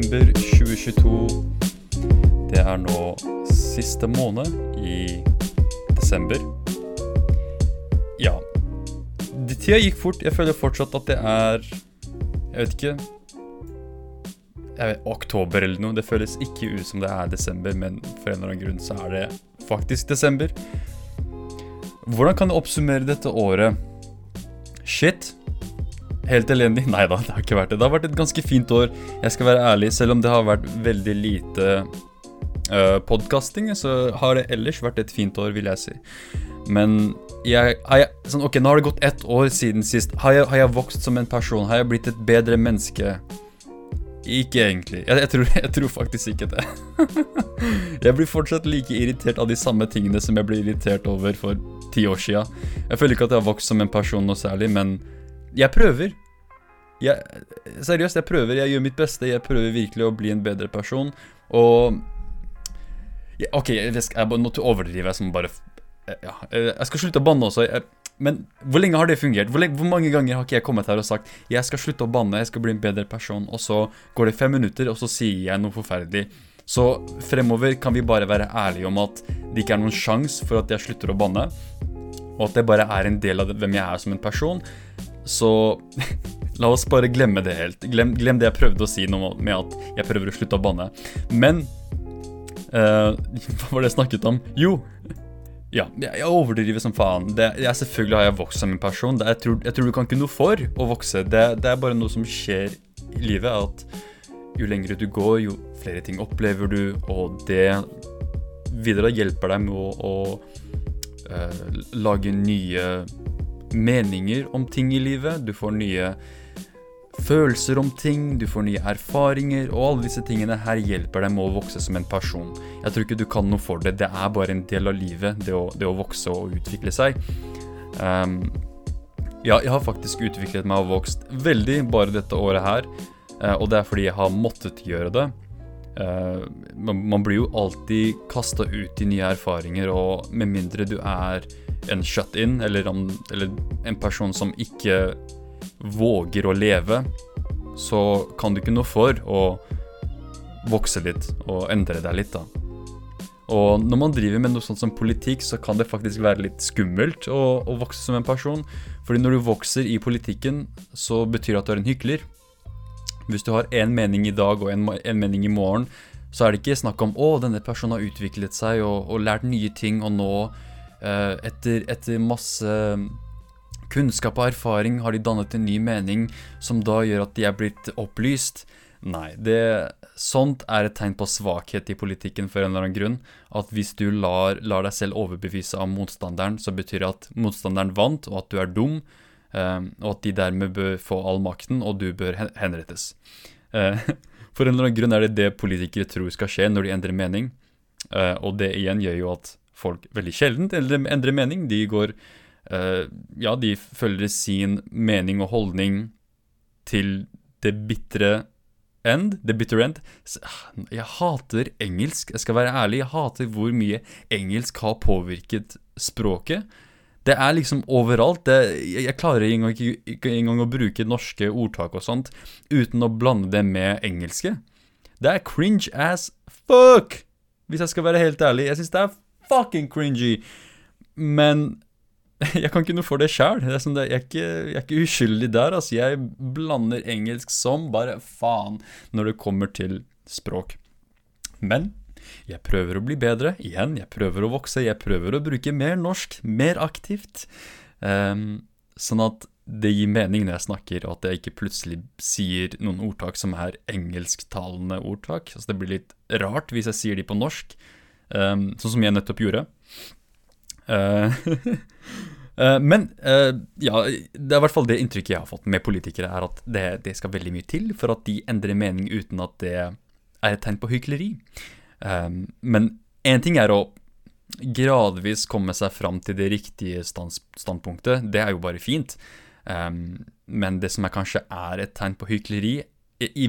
desember 2022. Det er nå siste måned i desember. Ja. De- Tida gikk fort. Jeg føler fortsatt at det er Jeg vet ikke jeg vet, Oktober eller noe. Det føles ikke ut som det er desember, men for en eller annen grunn så er det faktisk desember. Hvordan kan jeg oppsummere dette året? Shit. Helt elendig? Nei da, det har ikke vært det. Det har vært et ganske fint år. Jeg skal være ærlig, selv om det har vært veldig lite uh, podkasting, så har det ellers vært et fint år, vil jeg si. Men jeg, jeg sånn, Ok, nå har det gått ett år siden sist. Har jeg, har jeg vokst som en person? Har jeg blitt et bedre menneske? Ikke egentlig. Jeg, jeg, tror, jeg tror faktisk ikke det. jeg blir fortsatt like irritert av de samme tingene som jeg ble irritert over for ti år sia. Jeg føler ikke at jeg har vokst som en person noe særlig, men jeg prøver. Jeg, seriøst, jeg prøver. Jeg gjør mitt beste. Jeg prøver virkelig å bli en bedre person. Og ja, Ok, jeg, skal, jeg, nå overdriver jeg som bare ja, Jeg skal slutte å banne også. Jeg, men hvor lenge har det fungert? Hvor, lenge, hvor mange ganger har ikke jeg kommet her og sagt jeg skal slutte å banne, jeg skal bli en bedre person, og så går det fem minutter, og så sier jeg noe forferdelig. Så fremover kan vi bare være ærlige om at det ikke er noen sjanse for at jeg slutter å banne, og at det bare er en del av hvem jeg er som en person. Så la oss bare glemme det helt. Glem, glem det jeg prøvde å si nå med at jeg prøver å slutte å banne. Men uh, Hva var det jeg snakket om? Jo! Ja, jeg overdriver som faen. Det, jeg, selvfølgelig har jeg vokst som en person. Det, jeg, tror, jeg tror du kan ikke noe for å vokse. Det, det er bare noe som skjer i livet. At jo lengre du går, jo flere ting opplever du, og det videre hjelper deg med å, å uh, lage nye meninger om ting i livet. Du får nye følelser om ting, du får nye erfaringer, og alle disse tingene her hjelper deg med å vokse som en person. Jeg tror ikke du kan noe for det. Det er bare en del av livet, det å, det å vokse og utvikle seg. Um, ja, jeg har faktisk utviklet meg og vokst veldig bare dette året her, eh, og det er fordi jeg har måttet gjøre det. Eh, man, man blir jo alltid kasta ut i nye erfaringer, og med mindre du er en shut-in, eller, eller en person som ikke våger å leve, så kan du ikke noe for å vokse litt og endre deg litt, da. Og når man driver med noe sånt som politikk, så kan det faktisk være litt skummelt å, å vokse som en person. Fordi når du vokser i politikken, så betyr det at du er en hykler. Hvis du har én mening i dag og en mening i morgen, så er det ikke snakk om å, denne personen har utviklet seg og, og lært nye ting, og nå, eh, etter, etter masse kunnskap og erfaring, har de dannet en ny mening som da gjør at de er blitt opplyst. Nei, det, sånt er et tegn på svakhet i politikken for en eller annen grunn. At hvis du lar, lar deg selv overbevise av motstanderen, så betyr det at motstanderen vant, og at du er dum, eh, og at de dermed bør få all makten, og du bør henrettes. Eh, for en eller annen grunn er det det politikere tror skal skje når de endrer mening, eh, og det igjen gjør jo at folk veldig sjelden endrer, mening. De går Ja, de følger sin mening og holdning til det bitre end. The bitter end. Ah, Jeg hater engelsk. Jeg skal være ærlig. Jeg hater hvor mye engelsk har påvirket språket. Det er liksom overalt. Det, jeg, klarer engang, ikke engang å bruke norske ordtak og sånt uten å blande det med engelske. Det er cringe as fuck! Hvis jeg skal være helt ærlig. Jeg syns det er fucking cringy. Men jeg kan ikke noe for det. Sånn jeg, er ikke- jeg er ikke uskyldig der. Altså. Jeg blander engelsk som bare faen når det kommer til språk. Men jeg prøver å bli bedre. Igjen, jeg prøver å vokse. Jeg prøver å bruke mer norsk, mer aktivt. Um, sånn at det gir mening når jeg snakker, og at jeg ikke plutselig sier noen ordtak som er engelsktalende ordtak. Altså, det blir litt rart hvis jeg sier de på norsk, um, sånn som jeg nettopp gjorde. Eh, eh, men eh, ja, det er i hvert fall det inntrykket jeg har fått med politikere, er at det, det skal veldig mye til for at de endrer mening uten at det er et tegn på hykleri. Men én ting er å gradvis komme seg fram til det riktige standpunktet. Det er jo bare fint. Men det som er kanskje er et tegn på hykleri,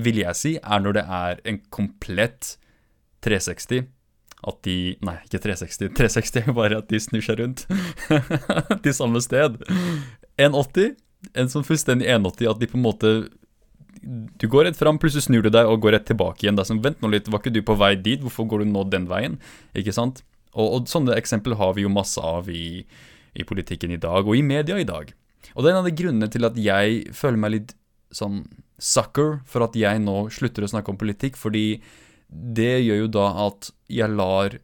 vil jeg si, er når det er en komplett 360. At de Nei, ikke 360. 360 er bare at de snur seg rundt til samme sted. 180. En sånn fullstendig 180, at de på en måte du går rett fram, plutselig snur du deg og går rett tilbake igjen. Det er sånn, Vent nå litt, var ikke du på vei dit? Hvorfor går du nå den veien? Ikke sant? Og, og sånne eksempler har vi jo masse av i, i politikken i dag, og i media i dag. Og det er en av de grunnene til at jeg føler meg litt sånn sucker for at jeg nå slutter å snakke om politikk, fordi det gjør jo da at jeg lar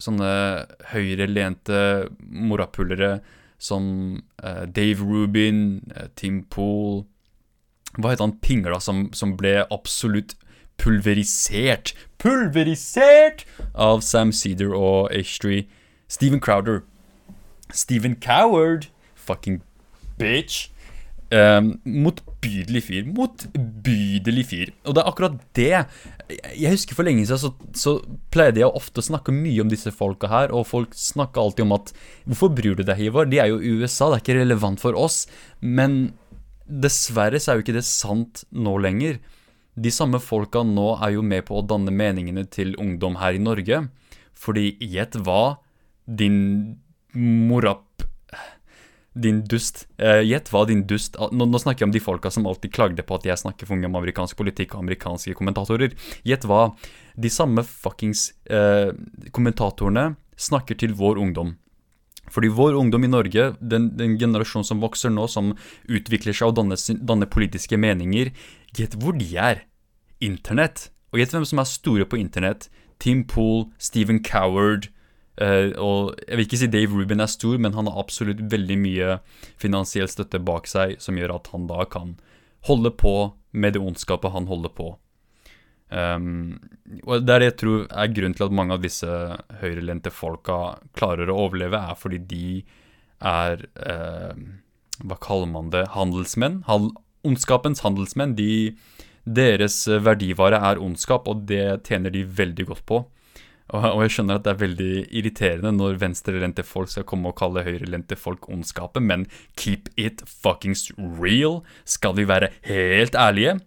sånne høyrelente morapulere som uh, Dave Rubin, uh, Tim Pool Hva het han pingla som, som ble absolutt pulverisert Pulverisert! Av Sam Cedar og H3. Steven Crowder. Steven Coward! Fucking bitch. Um, motbydelig fyr. Motbydelig fyr. Og det er akkurat det. Jeg husker For lenge siden så, så pleide jeg ofte å snakke mye om disse folka her, og folk snakker alltid om at Hvorfor bryr du deg, Ivar? De er jo i USA, det er ikke relevant for oss. Men dessverre så er jo ikke det sant nå lenger de samme folka nå er jo med på å danne meningene til ungdom her i Norge. Fordi gjett hva, din morap... Din dust. Uh, gjett hva, din dust nå, nå, snakker jeg om de folka som alltid klagde på at jeg snakker for mye om amerikansk politikk og amerikanske kommentatorer. Gjett hva, de samme fuckings uh, kommentatorene snakker til vår ungdom. Fordi vår ungdom i Norge, den, den generasjonen som vokser nå, som utvikler seg og danner, danner politiske meninger, gjett hvor de er internett. Og gjett hvem som er store på internett. Tim Pool, Stephen Coward. Uh, og Jeg vil ikke si Dave Rubin er stor, men han har absolutt veldig mye finansiell støtte bak seg som gjør at han da kan holde på med det ondskapet han holder på. Um, og Det er det jeg tror er grunnen til at mange av disse høyrelente folka klarer å overleve, er fordi de er uh, Hva kaller man det? Handelsmenn? Hal ondskapens handelsmenn. De deres eh, verdivare er ondskap, og det tjener de veldig godt på. Og jeg skjønner at det er veldig irriterende når venstrelendte folk skal komme og kalle høyrelendte folk ondskapet, men keep it fuckings real. Skal vi være helt ærlige?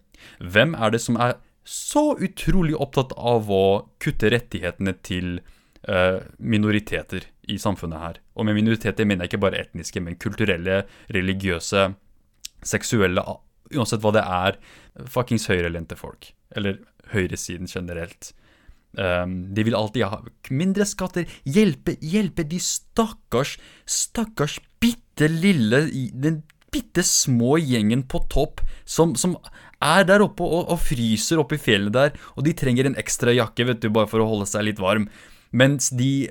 Hvem er det som er så utrolig opptatt av å kutte rettighetene til uh, minoriteter i samfunnet her? Og med minoriteter mener jeg ikke bare etniske, men kulturelle, religiøse, seksuelle uansett hva det er, fuckings høyrelendte folk. Eller høyresiden generelt. Um, de vil alltid ha mindre skatter, hjelpe, hjelpe de stakkars, stakkars bitte lille Den bitte små gjengen på topp som, som er der oppe og, og, fryser oppe i fjellet der, og de trenger en ekstra jakke, vet du, bare for å holde seg litt varm. Mens de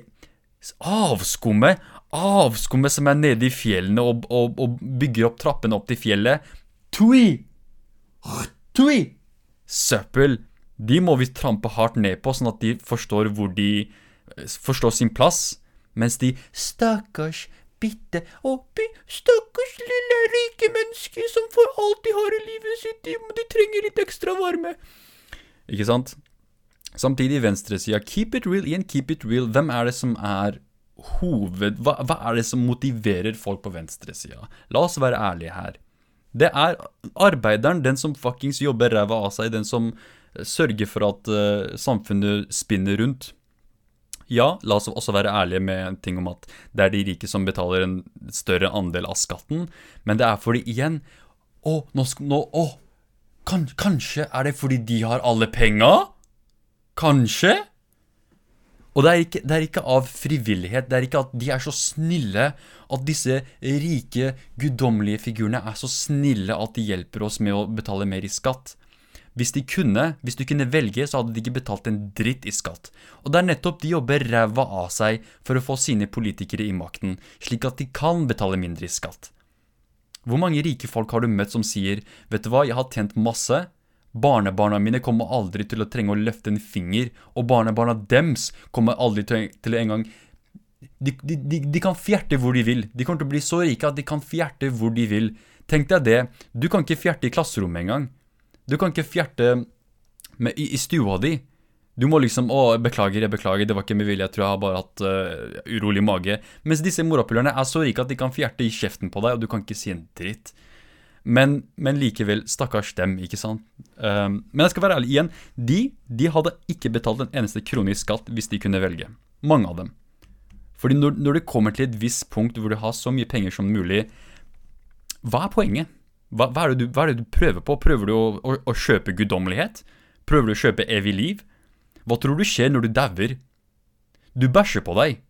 avskummet, avskummet som er nede i fjellene og, og, og bygger opp trappene opp til fjellet, Tui! Tui! Søppel. De må vi trampe hardt ned på, sånn at de forstår hvor de eh, forstår sin plass. Mens de stakkars, bitte oppi, stakkars lille rike menneske som får alt de har i livet sitt, de, de trenger litt ekstra varme. Ikke sant? Samtidig venstresida. Keep it real igjen, keep it real. Hvem er det som er hoved... Hva, hva er det som motiverer folk på venstresida? La oss være ærlige her. Det er arbeideren, den som fuckings jobber ræva av seg, den som sørger for at uh, samfunnet spinner rundt. Ja, la oss også være ærlige med ting om at det er de rike som betaler en større andel av skatten, men det er fordi igjen Å, nå, nå Å, kan, kanskje er det fordi de har alle penga? Kanskje? Og det er, ikke, det er, ikke, av frivillighet. Det er ikke at de er så snille at disse rike, guddommelige figurene er så snille at de hjelper oss med å betale mer i skatt. Hvis de kunne, hvis du kunne velge, så hadde de ikke betalt en dritt i skatt. Og det er nettopp de jobber ræva av seg for å få sine politikere i makten, slik at de kan betale mindre i skatt. Hvor mange rike folk har du møtt som sier 'vet du hva, jeg har tjent masse', Barnebarna mine kommer aldri til å trenge å løfte en finger, og barnebarna dems kommer aldri til, å en gang de, de, de, de, kan fjerte hvor de vil. De kommer til å bli så rike at de kan fjerte hvor de vil. Tenk deg det. Du kan ikke fjerte i klasserommet engang. Du kan ikke fjerte med, i, i, stua di. Du må liksom 'Å, beklager, jeg beklager, det var ikke med vilje, jeg tror jeg har bare hatt uh, urolig mage'. Mens disse morapulerne er så rike at de kan fjerte i kjeften på deg, og du kan ikke si en dritt. Men, men, likevel, stakkars dem, ikke sant. Um, men jeg skal være ærlig igjen. De, de hadde ikke betalt en eneste krone i skatt hvis de kunne velge. Mange av dem. Fordi når, når det kommer til et visst punkt hvor du har så mye penger som mulig, hva er poenget? Hva, hva, er du, hva, er det du, prøver på? Prøver du å, å, å kjøpe guddommelighet? Prøver du å kjøpe evig liv? Hva tror du skjer når du dauer? Du bæsjer på deg.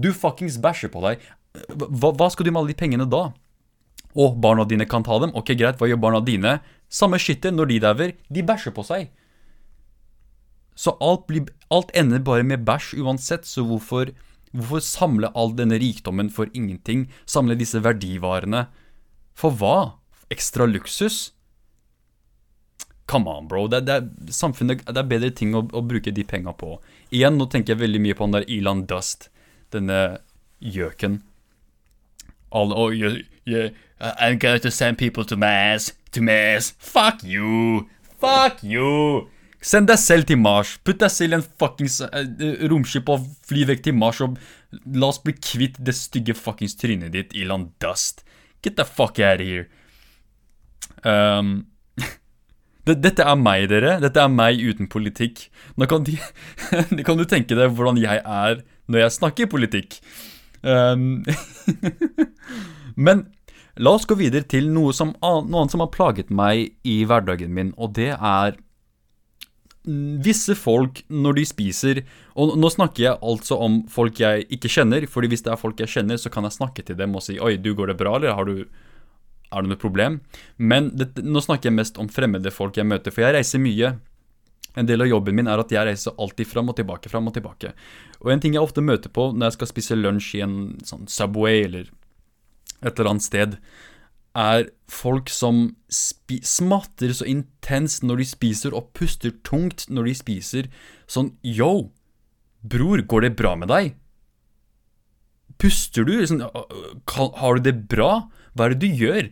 Du fuckings bæsjer på deg. Hva, hva, skal du med alle de pengene da? Å, barna dine kan ta dem? Ok, greit, hva gjør barna dine? Samme skittet når de dauer. De bæsjer på seg. Så alt, blir, alt ender bare med bæsj uansett, så hvorfor, hvorfor samle all denne rikdommen for ingenting? Samle disse verdivarene? For hva? Ekstra luksus? Come on, bro. Det, det, samfunnet, det er bedre ting å, å bruke de penga på. Igjen, nå tenker jeg veldig mye på han der Elon Dust, denne gjøken. I'm going to send people to Mars. To Mars. Fuck you! Fuck you! Send deg selv til Mars. Putt deg selv i en fuckings uh, romskip og fly vekk til Mars. Og la oss bli kvitt det stygge fuckings trynet ditt, Elon Dust. Get the fuck out of here. Um, dette er meg, dere. Dette er meg uten politikk. Nå kan, de, kan du tenke deg hvordan jeg er når jeg snakker politikk. Um, men la oss gå videre til noe, som, noe annet som har plaget meg i hverdagen min, og det er visse folk når de spiser Og nå snakker jeg altså om folk jeg ikke kjenner, fordi hvis det er folk jeg kjenner, så kan jeg snakke til dem og si Oi, du, går det bra, eller har du er det noe problem. Men det, nå snakker jeg mest om fremmede folk jeg møter, for jeg reiser mye. En del av jobben min er at jeg reiser alltid fram og tilbake, fram og tilbake. Og en ting jeg ofte møter på når jeg skal spise lunsj i en sånn Subway eller et eller annet sted, er folk som smatter så intenst når de spiser, og puster tungt når de spiser. Sånn yo, bror, går det bra med deg? Puster du? Sånn, har du det bra? Hva er det du gjør?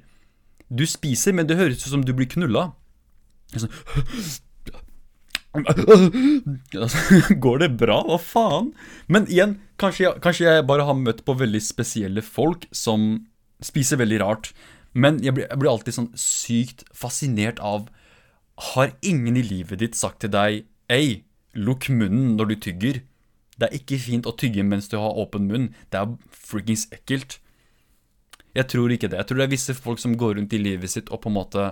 Du spiser, men det høres ut som du blir knulla. Sånn Går det bra? Hva faen? Men igjen, kanskje jeg, kanskje jeg, bare har møtt på veldig spesielle folk som spiser veldig rart. Men jeg blir, jeg blir alltid sånn sykt fascinert av Har ingen i livet ditt sagt til deg Ei, lukk munnen når du tygger. Det er ikke fint å tygge mens du har åpen munn. Det er frikkings ekkelt. Jeg tror ikke det. Jeg tror det er visse folk som går rundt i livet sitt og på en måte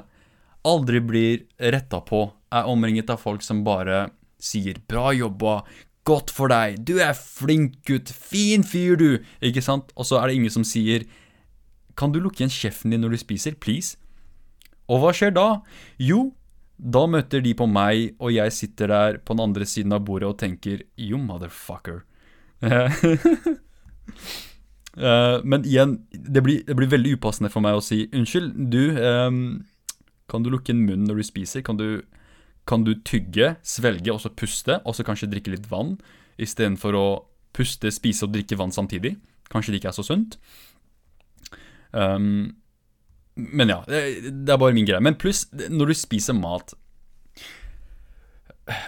aldri blir retta på, er omringet av folk som bare sier 'bra jobba', 'godt for deg', 'du er flink gutt', 'fin fyr, du', ikke sant? Og så er det ingen som sier 'kan du lukke igjen kjeften din når du spiser, please'? Og hva skjer da? Jo, da møter de på meg, og jeg sitter der på den andre siden av bordet og tenker 'you motherfucker'. Uh, men igjen, det blir, det blir, veldig upassende for meg å si unnskyld, du, um, kan du lukke inn munnen når du spiser? Kan du, kan du tygge, svelge og så puste, og så kanskje drikke litt vann, istedenfor å puste, spise og drikke vann samtidig? Kanskje det ikke er så sunt? Um, men ja, det, det er bare min greie. Men pluss, når du spiser mat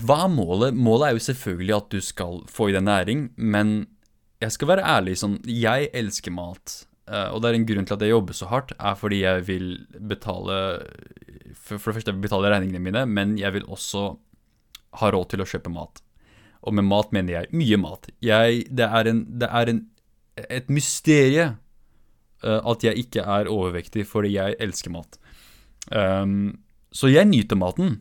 Hva er målet? Målet er jo selvfølgelig at du skal få i deg næring, men jeg skal være ærlig, sånn Jeg elsker mat. Uh, og det er en grunn til at jeg jobber så hardt, er fordi jeg vil betale For, det første, jeg vil betale regningene mine, men jeg vil også ha råd til å kjøpe mat. Og med mat mener jeg mye mat. Jeg, det er, en, det er en, et mysterie uh, at jeg ikke er overvektig, fordi jeg elsker mat. Um, så jeg nyter maten.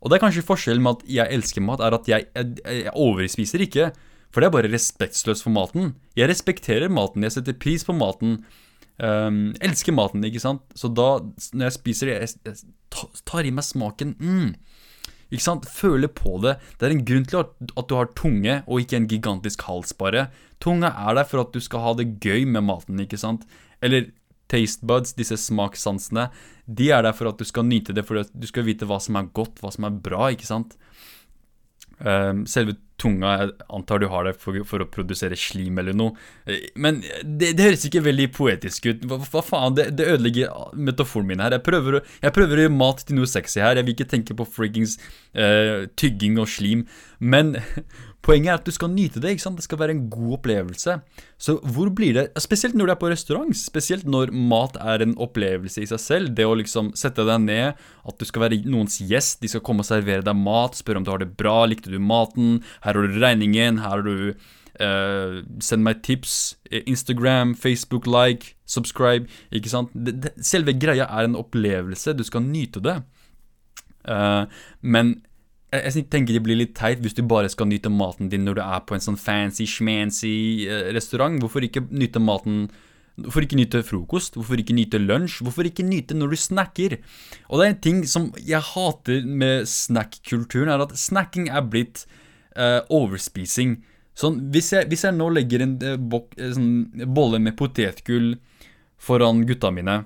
Og det er kanskje forskjellen med at jeg elsker mat, er at jeg, jeg, jeg overspiser ikke. For det er bare respektløst for maten. Jeg respekterer maten, jeg setter pris på maten. Um, elsker maten, ikke sant? Så da, når jeg spiser det, jeg, jeg tar i meg smaken. Mm. Ikke sant? Føler på det. Det er en grunn til at, at du har tunge, og ikke en gigantisk hals, bare. Tunga er der for at du skal ha det gøy med maten, ikke sant? Eller taste buds, disse smakssansene, de er der for at du skal nyte det, for at du skal vite hva som er godt, hva som er bra, ikke sant? Um, selve tunga Jeg antar du har det for, for, å produsere slim eller noe. Eh, men det, det høres ikke veldig poetisk ut. Hva, hva faen? Det, det, ødelegger metaforen min her. Jeg prøver, jeg prøver, å gjøre mat til noe sexy her. Jeg vil ikke tenke på friggings uh, tygging og slim. Men Poenget er at du skal nyte det. ikke sant? Det skal være en god opplevelse. Så hvor blir det Spesielt når du er på restaurant. Spesielt når mat er en opplevelse i seg selv. Det å liksom sette deg ned, at du skal være noens gjest. De skal komme og servere deg mat, spørre om du har det bra, likte du maten? Her har du regningen, her har du Uh, send meg tips. eh, Instagram, Facebook, like, subscribe. Ikke sant? Det, det, selve greia er en opplevelse. Du skal nyte det. Uh, men jeg, tenker det blir litt teit hvis du bare skal nyte maten din når du er på en sånn fancy, schmancy eh, restaurant. Hvorfor ikke nyte maten Hvorfor ikke nyte frokost? Hvorfor ikke nyte lunsj? Hvorfor ikke nyte når du snakker? Og det er en ting som jeg hater med snack-kulturen, er at snacking er blitt uh, overspising. Sånn, hvis jeg, hvis jeg nå legger en uh, bok, uh, sånn, bolle med potetgull foran gutta mine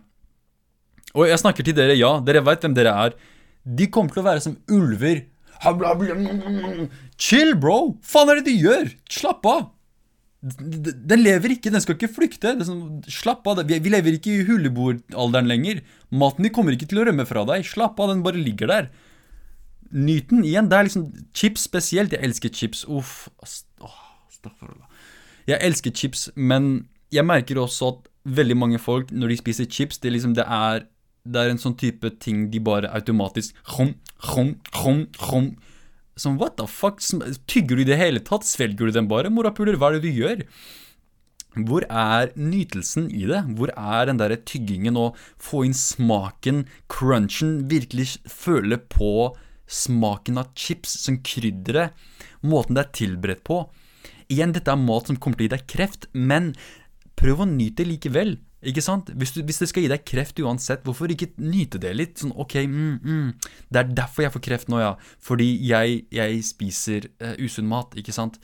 Og jeg snakker til dere, ja, dere veit hvem dere er. De kommer til å være som ulver. Chill, bro! Faen er det du gjør? Slapp av! Den lever ikke, den skal ikke flykte. Sånn, slapp av, vi, lever ikke i huleboeralderen lenger. Maten din kommer ikke til å rømme fra deg. Slapp av, den bare ligger der. Nyt den igjen. Det er liksom chips spesielt. Jeg elsker chips. Uff. Jeg elsker chips, men jeg merker også at veldig mange folk, når de spiser chips, det, liksom, det, er, det er en sånn type ting de bare automatisk hum, hum, hum, hum, Som what the fuck? Tygger du i det hele tatt? Svelger du den bare? Morapuler, hva er det du gjør? Hvor er nytelsen i det? Hvor er den derre tyggingen og få inn smaken, crunchen, virkelig føle på smaken av chips som krydderet, måten det er tilberedt på? Igjen, dette er mat som kommer til å gi deg kreft, men prøv å nyte likevel. Ikke sant? Hvis, du, hvis, det skal gi deg kreft uansett, hvorfor ikke nyte det litt? Sånn, ok, mm, mm. Det er derfor jeg får kreft nå, ja. Fordi jeg, jeg spiser uh, usunn mat, ikke sant?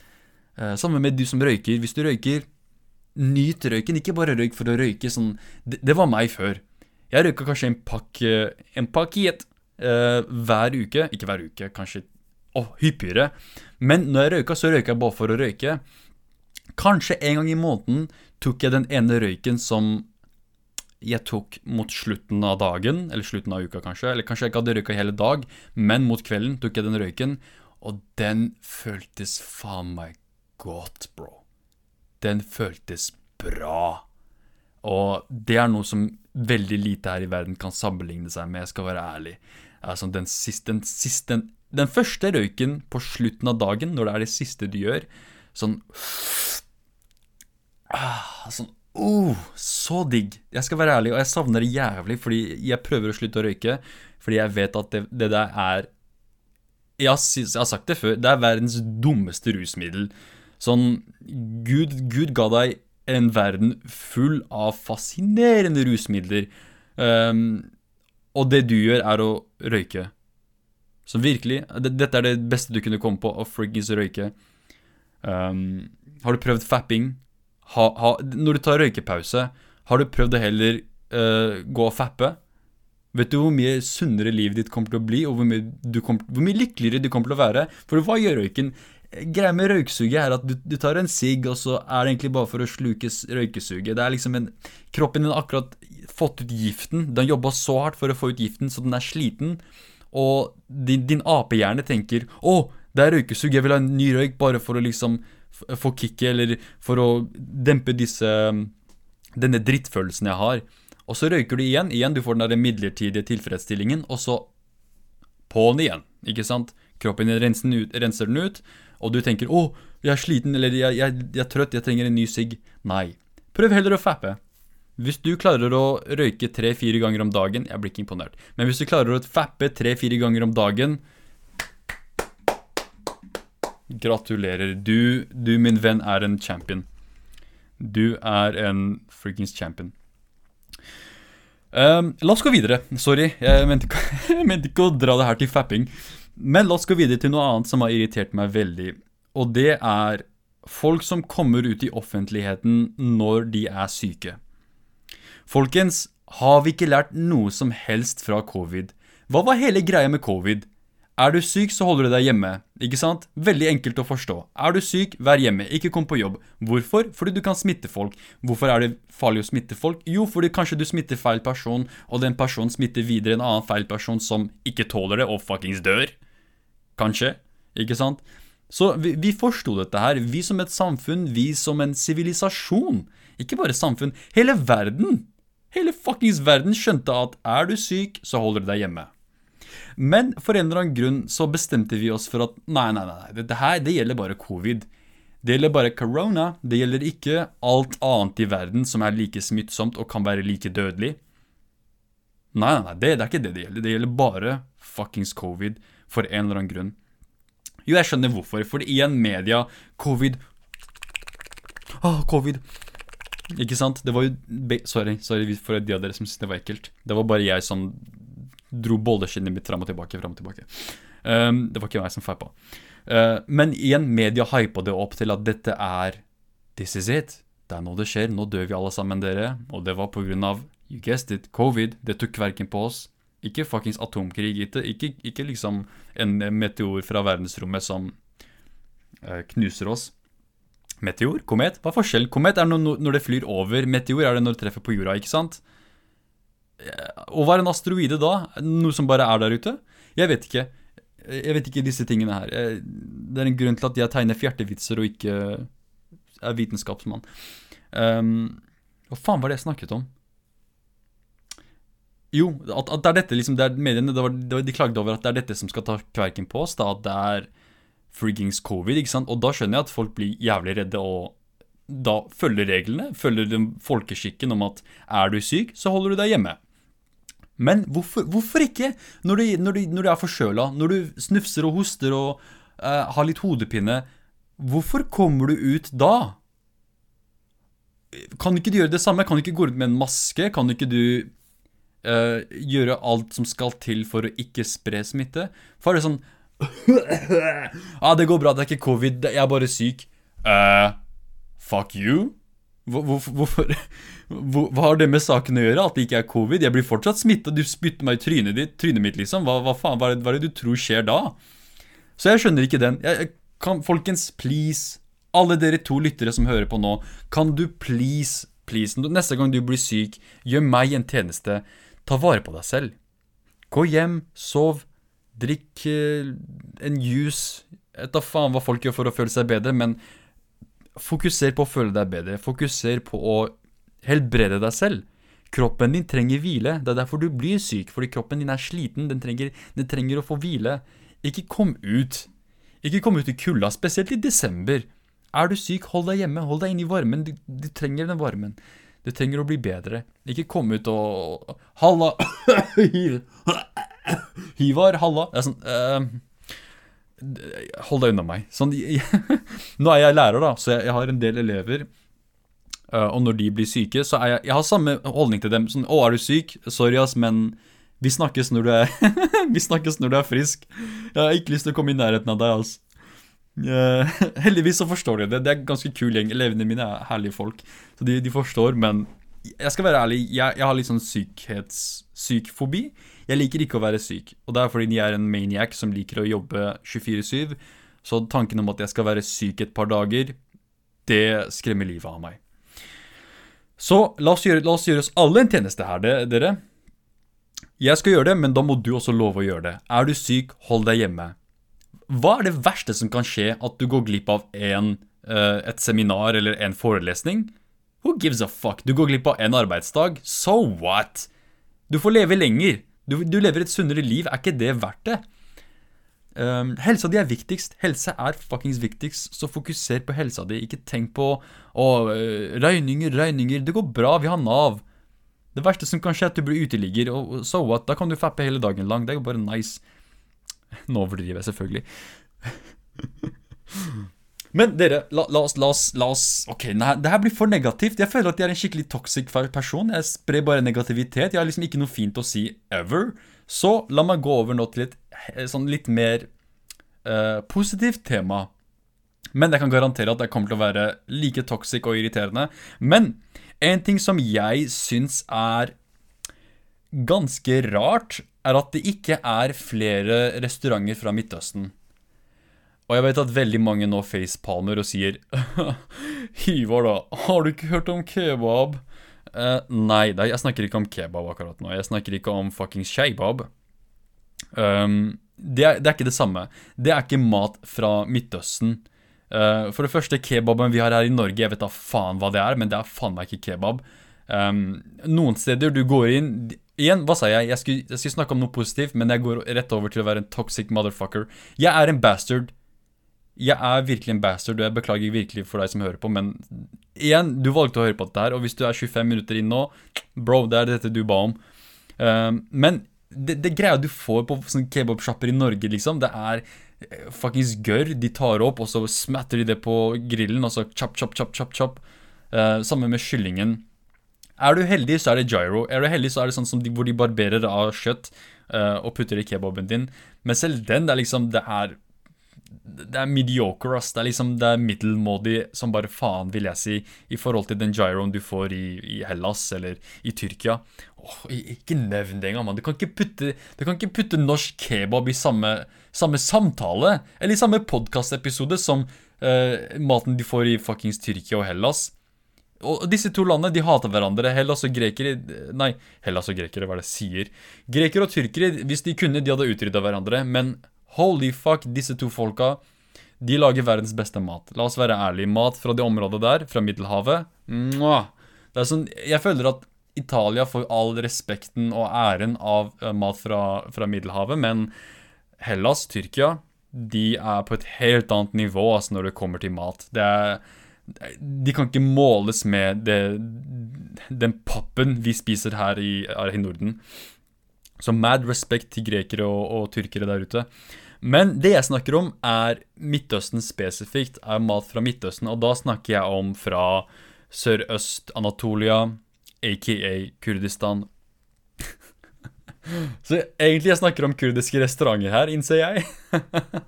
Uh, samme med du som røyker. Hvis du røyker, nyt røyken. Ikke bare røyk for å røyke. Sånn, det, det var meg før. Jeg røyka kanskje en pakke en pakket uh, hver uke. Ikke hver uke, kanskje oh, hyppigere. Men når jeg røyka, så røyka jeg bare for å røyke. Kanskje en gang i måneden tok jeg den ene røyken som jeg tok mot slutten av dagen, eller slutten av uka kanskje, eller kanskje jeg ikke hadde røyka hele dag, men mot kvelden tok jeg den røyken, og den føltes faen meg godt, bro. Den føltes bra. Og det er noe som veldig lite her i verden kan sammenligne seg med, jeg skal være ærlig. Altså, den siste, den siste den, den første røyken på slutten av dagen, når det er det siste du gjør, sånn ah, Sånn Oh, så digg. Jeg skal være ærlig, og jeg savner det jævlig, fordi jeg prøver å slutte å røyke. Fordi jeg vet at det, det der er jeg har, jeg har, sagt det før, det er verdens dummeste rusmiddel. Sånn Gud, Gud ga deg en verden full av fascinerende rusmidler. Um, og det du gjør, er å røyke. Så virkelig, det, dette er det beste du kunne komme på, å friggings røyke. Um, har du prøvd fapping? Ha, ha, Når du tar røykepause, har du prøvd å heller uh, gå og fappe? Vet du hvor mye sunnere livet ditt kommer til å bli, og hvor mye, kom, hvor mye lykkeligere du kommer til å være? For hva gjør røyken? Greia med røyksuget er at du, du tar en sigg, og så er det egentlig bare for å sluke røykesuget. Det er liksom en, Kroppen din har akkurat fått ut giften. Den jobba så hardt for å få ut giften, så den er sliten. Og din, din apehjerne tenker 'Å, det er røykesug, jeg vil ha en ny røyk', bare for å liksom få kicket, eller for å dempe disse denne drittfølelsen jeg har. Og så røyker du igjen. Igjen, du får den der midlertidige tilfredsstillingen, og så på'n igjen. Ikke sant? Kroppen din renser den ut, renser den ut og du tenker 'Å, jeg er sliten', eller jeg, jeg, 'Jeg er trøtt, jeg trenger en ny sigg'. Nei. Prøv heller å fappe. Hvis du klarer å røyke tre-fire ganger om dagen Jeg blir ikke imponert. Men hvis du klarer å fappe tre-fire ganger om dagen Gratulerer. Du, du, min venn, er en champion. Du er en freakings champion. Um, la oss gå videre. Sorry, jeg mente, ikke, jeg mente, ikke, å dra det her til fapping. Men la oss gå videre til noe annet som har irritert meg veldig. Og det er folk som kommer ut i offentligheten når de er syke. Folkens, har vi ikke lært noe som helst fra covid? Hva var hele greia med covid? Er du syk, så holder du deg hjemme. Ikke sant? Veldig enkelt å forstå. Er du syk, vær hjemme, ikke kom på jobb. Hvorfor? Fordi du kan smitte folk. Hvorfor er det farlig å smitte folk? Jo, fordi kanskje du smitter feil person, og den personen smitter videre en annen feil person som ikke tåler det, og fuckings dør. Kanskje. Ikke sant? Så vi, vi forsto dette her. Vi som et samfunn, vi som en sivilisasjon. Ikke bare samfunn. Hele verden. Hele fuckings verden skjønte at er du syk, så holder du deg hjemme. Men for en eller annen grunn så bestemte vi oss for at nei, nei, nei, dette her det gjelder bare covid. Det gjelder bare corona. Det gjelder ikke alt annet i verden som er like smittsomt og kan være like dødelig. Nei, nei, nei, det, det er ikke det det gjelder. Det gjelder bare fuckings covid for en eller annen grunn. Jo, jeg skjønner hvorfor. For igjen, media, covid Åh, covid. Ikke sant? Det var jo Sorry, sorry for de av dere som syntes det var ekkelt. Det var bare jeg som dro bolleskinnet mitt fram og tilbake. Frem og tilbake. Um, det var ikke meg som feipa. Uh, men igjen, media hypa det opp til at dette er This is it. Det er nå det skjer. Nå dør vi alle sammen, dere. Og det var av, you guessed it, covid. Det tok kverken på oss. Ikke fuckings atomkrig. Ikke, ikke liksom en meteor fra verdensrommet som uh, knuser oss. Meteor? Komet? Hva er forskjellen? Komet er når det flyr over. Meteor er det når det treffer på jorda, ikke sant? Og hva er en asteroide da? Noe som bare er der ute? Jeg vet ikke. Jeg vet ikke disse tingene her. Det er en grunn til at jeg tegner fjertevitser og ikke er vitenskapsmann. Um, hva faen var det jeg snakket om? Jo, at, at det er dette liksom, det er mediene, det var, det var, De klagde over at det er dette som skal ta kverken på oss. da, At det er friggings covid. ikke sant? Og da skjønner jeg at folk blir jævlig redde og da følger reglene. Følger den folkeskikken om at er du syk, så holder du deg hjemme. Men hvorfor, hvorfor ikke? Når du, når, du, når du, er forkjøla, når du snufser og hoster og uh, har litt hodepine, hvorfor kommer du ut da? Kan ikke du gjøre det samme? Kan du ikke gå rundt med en maske? Kan ikke du uh, gjøre alt som skal til for å ikke spre smitte? For er det sånn ah, det går bra, det er ikke covid, jeg er bare syk. Uh, fuck you? Hvorfor, hvorfor Hva har det med saken å gjøre? At det ikke er covid? Jeg blir fortsatt smitta, du spytter meg i trynet, ditt, trynet mitt, liksom. Hva, hva faen, hva er, det, hva er, det, du tror skjer da? Så jeg skjønner ikke den. Jeg, kan, folkens, please, alle dere to lyttere som hører på nå, kan du please, please, neste gang du blir syk, gjør meg en tjeneste. Ta vare på deg selv. Gå hjem, sov, Drikk eh, en juice. Jeg vet faen hva folk gjør for å føle seg bedre, men fokuser på å føle deg bedre. Fokuser på å helbrede deg selv. Kroppen din trenger hvile. Det er derfor du blir syk, fordi kroppen din er sliten. Den trenger, den trenger å få hvile. Ikke kom ut. Ikke kom ut i kulda, spesielt i desember. Er du syk, hold deg hjemme. Hold deg inne i varmen. Du, du trenger den varmen. Du trenger å bli bedre. Ikke kom ut og Halla! Hivar, halla. Det er sånn uh, Hold deg unna meg. Sånn, nå er jeg lærer, da, så jeg, jeg har en del elever. Uh, og når de blir syke, så er jeg Jeg har samme holdning til dem. Sånn 'Å, er du syk? Sorry, ass, men vi snakkes når du er Vi snakkes når du er frisk. Jeg har ikke lyst til å komme i nærheten av deg, altså. Uh, heldigvis så forstår de det. Det er ganske kul gjeng. Elevene mine er herlige folk. Så de, de forstår, men jeg skal være ærlig, jeg, jeg har litt sånn sykhetssykfobi. Jeg liker ikke å være syk, og det er fordi jeg er en maniac som liker å jobbe 24-7. Så tanken om at jeg skal være syk et par dager, det skremmer livet av meg. Så la oss gjøre, la oss, gjøre oss alle en tjeneste her, dere. Jeg skal gjøre det, men da må du også love å gjøre det. Er du syk, hold deg hjemme. Hva er det verste som kan skje at du går glipp av en, uh, et seminar eller en forelesning? Who gives a fuck? Du går glipp av en arbeidsdag. So what? Du får leve lenger. Du, du lever et sunnere liv. Er ikke det verdt det? Um, helsa di er viktigst. Helse er fuckings viktigst, så fokuser på helsa di. Ikke tenk på å, regninger, regninger. Det går bra, vi har Nav. Det verste som kan skje, er at du blir uteligger, og so what? Da kan du fappe hele dagen lang. Det er jo bare nice. Nå overdriver jeg selvfølgelig. Men dere, la, la, oss, la, oss, la oss Ok, nei, det her blir for negativt. Jeg føler at jeg er en skikkelig toxic person. Jeg sprer bare negativitet. Jeg har liksom ikke noe fint å si ever. Så la meg gå over nå til et eh, sånn litt mer uh, positivt tema. Men jeg kan garantere at det kommer til å være like toxic og irriterende. Men en ting som jeg syns er ganske rart, er at det ikke er flere restauranter fra Midtøsten. Og jeg vet at veldig mange nå facepalmer og sier Hivar, da, har du ikke hørt om kebab? Uh, nei, nei, jeg snakker ikke om kebab akkurat nå. Jeg snakker ikke om fuckings kebab Um, det, er, det, er, ikke det samme. Det er ikke mat fra Midtøsten. Uh, for det første, kebaben vi har her i Norge, jeg vet da faen hva det er, men det er faen meg ikke kebab. Um, noen steder du går inn Igjen, hva sa jeg? Jeg skulle, jeg skulle snakke om noe positivt, men jeg går rett over til å være en toxic motherfucker. Jeg er en bastard. Jeg er virkelig en bastard, og jeg beklager virkelig for deg som hører på, men igjen, du valgte å høre på dette her, og hvis du er 25 minutter inn nå, bro, det er dette du ba om. Um, men det, det greia du får på sånne kebabsjapper i Norge, liksom, det er eh, fuckings gørr. De tar opp, og så smatter de det på grillen, og så chop, chop, chop, chop, chop. Uh, samme med kyllingen. Er du heldig, så er det gyro. Er du heldig, så er det sånn som de, hvor de barberer av kjøtt uh, og putter i kebaben din. Men selv den, det er liksom Det er det er mediocre, ass. Det er liksom Det er middelmådig som bare faen, vil jeg si, i forhold til den gyroen du får i, i Hellas eller i Tyrkia. Åh, ikke nevn det engang, mann. Du kan ikke putte, du kan ikke putte norsk kebab i samme, samme samtale, eller i samme podkastepisode som uh, maten de får i fuckings Tyrkia og Hellas. Og disse to landene de hater hverandre. Hellas og grekere Nei, Hellas og grekere, hva er det jeg sier? Grekere og tyrkere, hvis de kunne, de hadde utrydda hverandre. Men Holy fuck, disse to folka de lager verdens beste mat. La oss være ærlige. Mat fra det området der, fra Middelhavet Det er sånn, Jeg føler at Italia får all respekten og æren av uh, mat fra, fra, Middelhavet, men Hellas, Tyrkia, de er på et helt annet nivå altså, når det kommer til mat. Det er, de kan ikke måles med det, den pappen vi spiser her i, her i Norden. Så mad respect til grekere og, og, tyrkere der ute. Men det jeg snakker om, er Midtøsten spesifikt. Er mat fra Midtøsten. Og da snakker jeg om fra Sørøst-Anatolia, aka Kurdistan. Så egentlig jeg snakker om kurdiske restauranter her, innser jeg.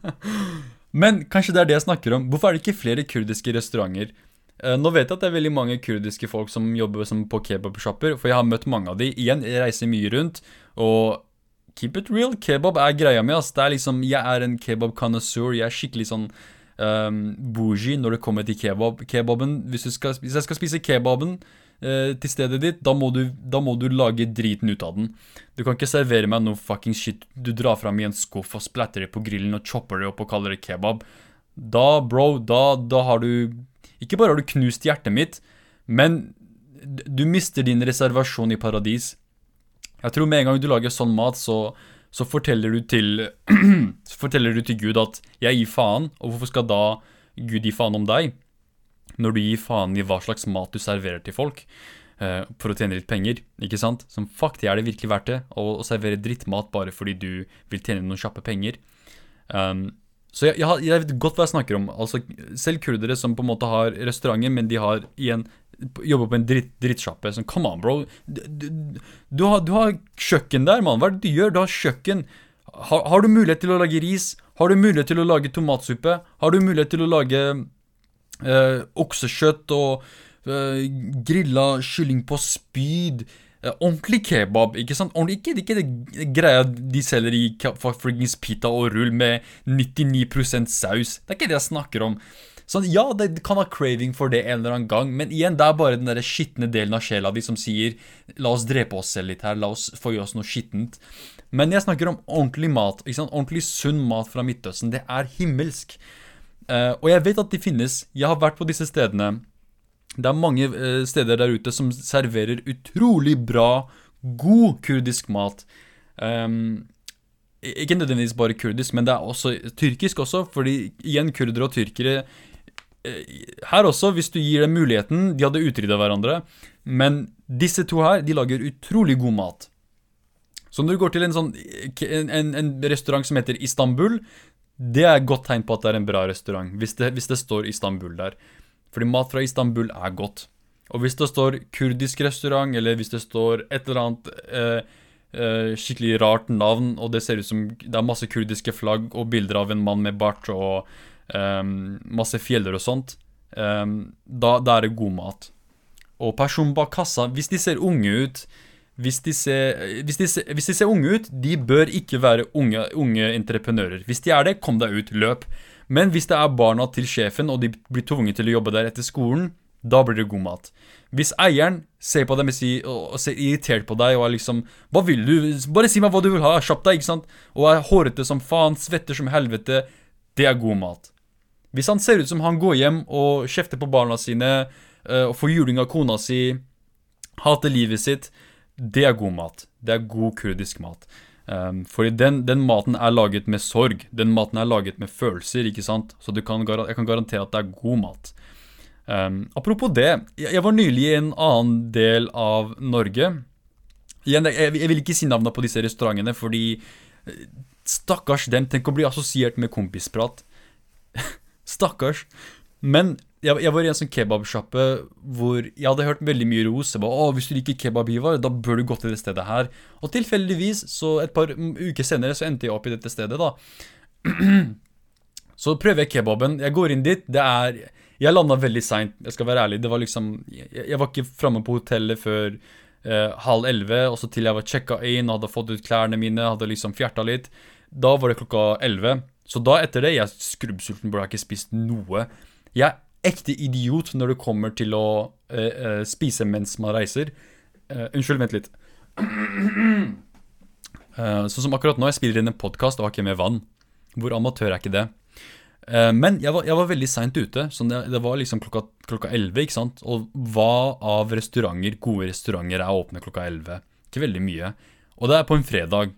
Men kanskje det er det jeg snakker om. Hvorfor er det ikke flere kurdiske restauranter? Eh, nå vet jeg at det er veldig mange kurdiske folk som jobber som på kebabsjapper, for jeg har møtt mange av de. Igjen, jeg reiser mye rundt, og keep it real, kebab er greia mi, ass. Det er liksom, jeg er en kebab-connoisseur. Jeg er skikkelig sånn um, bougie når det kommer til kebab. Kebaben, hvis, skal, hvis jeg skal spise kebaben uh, til stedet ditt, da må, du, da må, du, lage driten ut av den. Du kan ikke servere meg noe fucking shit du drar fram i en skuff og splatter det på grillen og chopper det opp og kaller det kebab. Da, bro, da, da har du ikke bare har du knust hjertet mitt, men du mister din reservasjon i paradis. Jeg tror med en gang du lager sånn mat, så, så forteller, du til, forteller du til Gud at 'jeg gir faen', og hvorfor skal da Gud gi faen om deg? Når du gir faen i hva slags mat du serverer til folk uh, for å tjene litt penger, ikke sant? Som fuck, er det virkelig verdt det å, å servere drittmat bare fordi du vil tjene noen kjappe penger? Um, så jeg, jeg, jeg, vet godt hva jeg snakker om. Altså, selv kurdere som på en måte har restauranter, men de har igjen jobber på en dritt, drittsjappe. Sånn, come on, bro. Du, du, du, har, du, har, kjøkken der, mann. Hva er det du gjør? Du har kjøkken. Har, har, du mulighet til å lage ris? Har du mulighet til å lage tomatsuppe? Har du mulighet til å lage øh, oksekjøtt og øh, grilla kylling på spyd? Uh, ordentlig kebab, ikke sant? Ordentlig, ikke, ikke det greia de selger i fuckings pita og rull med 99% saus. Det er ikke det jeg snakker om. Sånn, ja, det kan ha craving for det en eller annen gang, men igjen, det er bare den der skitne delen av sjela di som sier La oss drepe oss selv litt her, la oss få i oss noe skittent. Men jeg snakker om ordentlig mat. ikke sant? Ordentlig sunn mat fra Midtøsten. Det er himmelsk. Uh, og jeg vet at de finnes. Jeg har vært på disse stedene. Det er mange uh, steder der ute som serverer utrolig bra, god kurdisk mat. Um, ikke nødvendigvis bare kurdisk, men det er også tyrkisk også, fordi igjen, kurdere og tyrkere Her også, hvis du gir dem muligheten De hadde utrydda hverandre, men disse to her, de lager utrolig god mat. Så når du går til en, sånn, en, en, en restaurant som heter Istanbul, det er et godt tegn på at det er en bra restaurant, hvis det, hvis det står Istanbul der. Fordi mat fra Istanbul er godt. Og hvis det står kurdisk restaurant, eller hvis det står et eller annet eh, eh, skikkelig rart navn, og det ser ut som det er masse kurdiske flagg og bilder av en mann med bart og eh, masse fjeller og sånt, um, da, da, er det god mat. Og personen bak kassa, hvis de ser unge ut hvis de, ser, hvis, de ser, hvis de ser unge ut, de bør ikke være unge, unge entreprenører. Hvis de er det, kom deg ut, løp. Men hvis det er barna til sjefen, og de blir tvunget til å jobbe der etter skolen, da blir det god mat. Hvis eieren ser på dem og ser irritert på deg og er liksom Hva vil du? Bare si meg hva du vil ha. Kjapp deg, ikke sant? Og er hårete som faen, svetter som helvete. Det er god mat. Hvis han ser ut som han går hjem og kjefter på barna sine eh, og får juling av kona si, hater livet sitt, det er god mat. Det er god kurdisk mat. Um, fordi den, den, maten er laget med sorg. Den maten er laget med følelser, ikke sant? Så kan, jeg kan garantere at det er god mat. Um, apropos det, jeg var nylig i en annen del av Norge. Igjen, jeg, jeg vil ikke si navnene på disse restaurantene, fordi eh, Stakkars dem. Tenk å bli assosiert med kompisprat. Stakkars. Men jeg, jeg, var i en sånn kebabsjappe hvor jeg hadde hørt veldig mye ros. Jeg var, å, hvis du liker kebab, Ivar, da bør du gå til det stedet her. Og tilfeldigvis, så et par uker senere, så endte jeg opp i dette stedet, da. Så prøver jeg kebaben. Jeg går inn dit. Det er Jeg landa veldig seint, jeg skal være ærlig. Det var liksom Jeg, jeg var ikke framme på hotellet før eh, halv elleve, og så til jeg var checka inn, hadde fått ut klærne mine, hadde liksom fjerta litt. Da var det klokka elleve. Så da etter det, jeg er skrubbsulten, burde jeg ikke spist noe. Jeg er ekte idiot når det kommer til å eh, uh, spise mens man reiser. Eh, unnskyld, vent litt. sånn som akkurat nå, jeg spiller inn en podkast og har ikke med vann. Hvor amatør er ikke det? Men jeg var, jeg var veldig seint ute. Så det, det, var liksom klokka elleve. ikke sant? Og hva av restauranter, gode restauranter er åpne klokka elleve? Ikke veldig mye. Og det er på en fredag.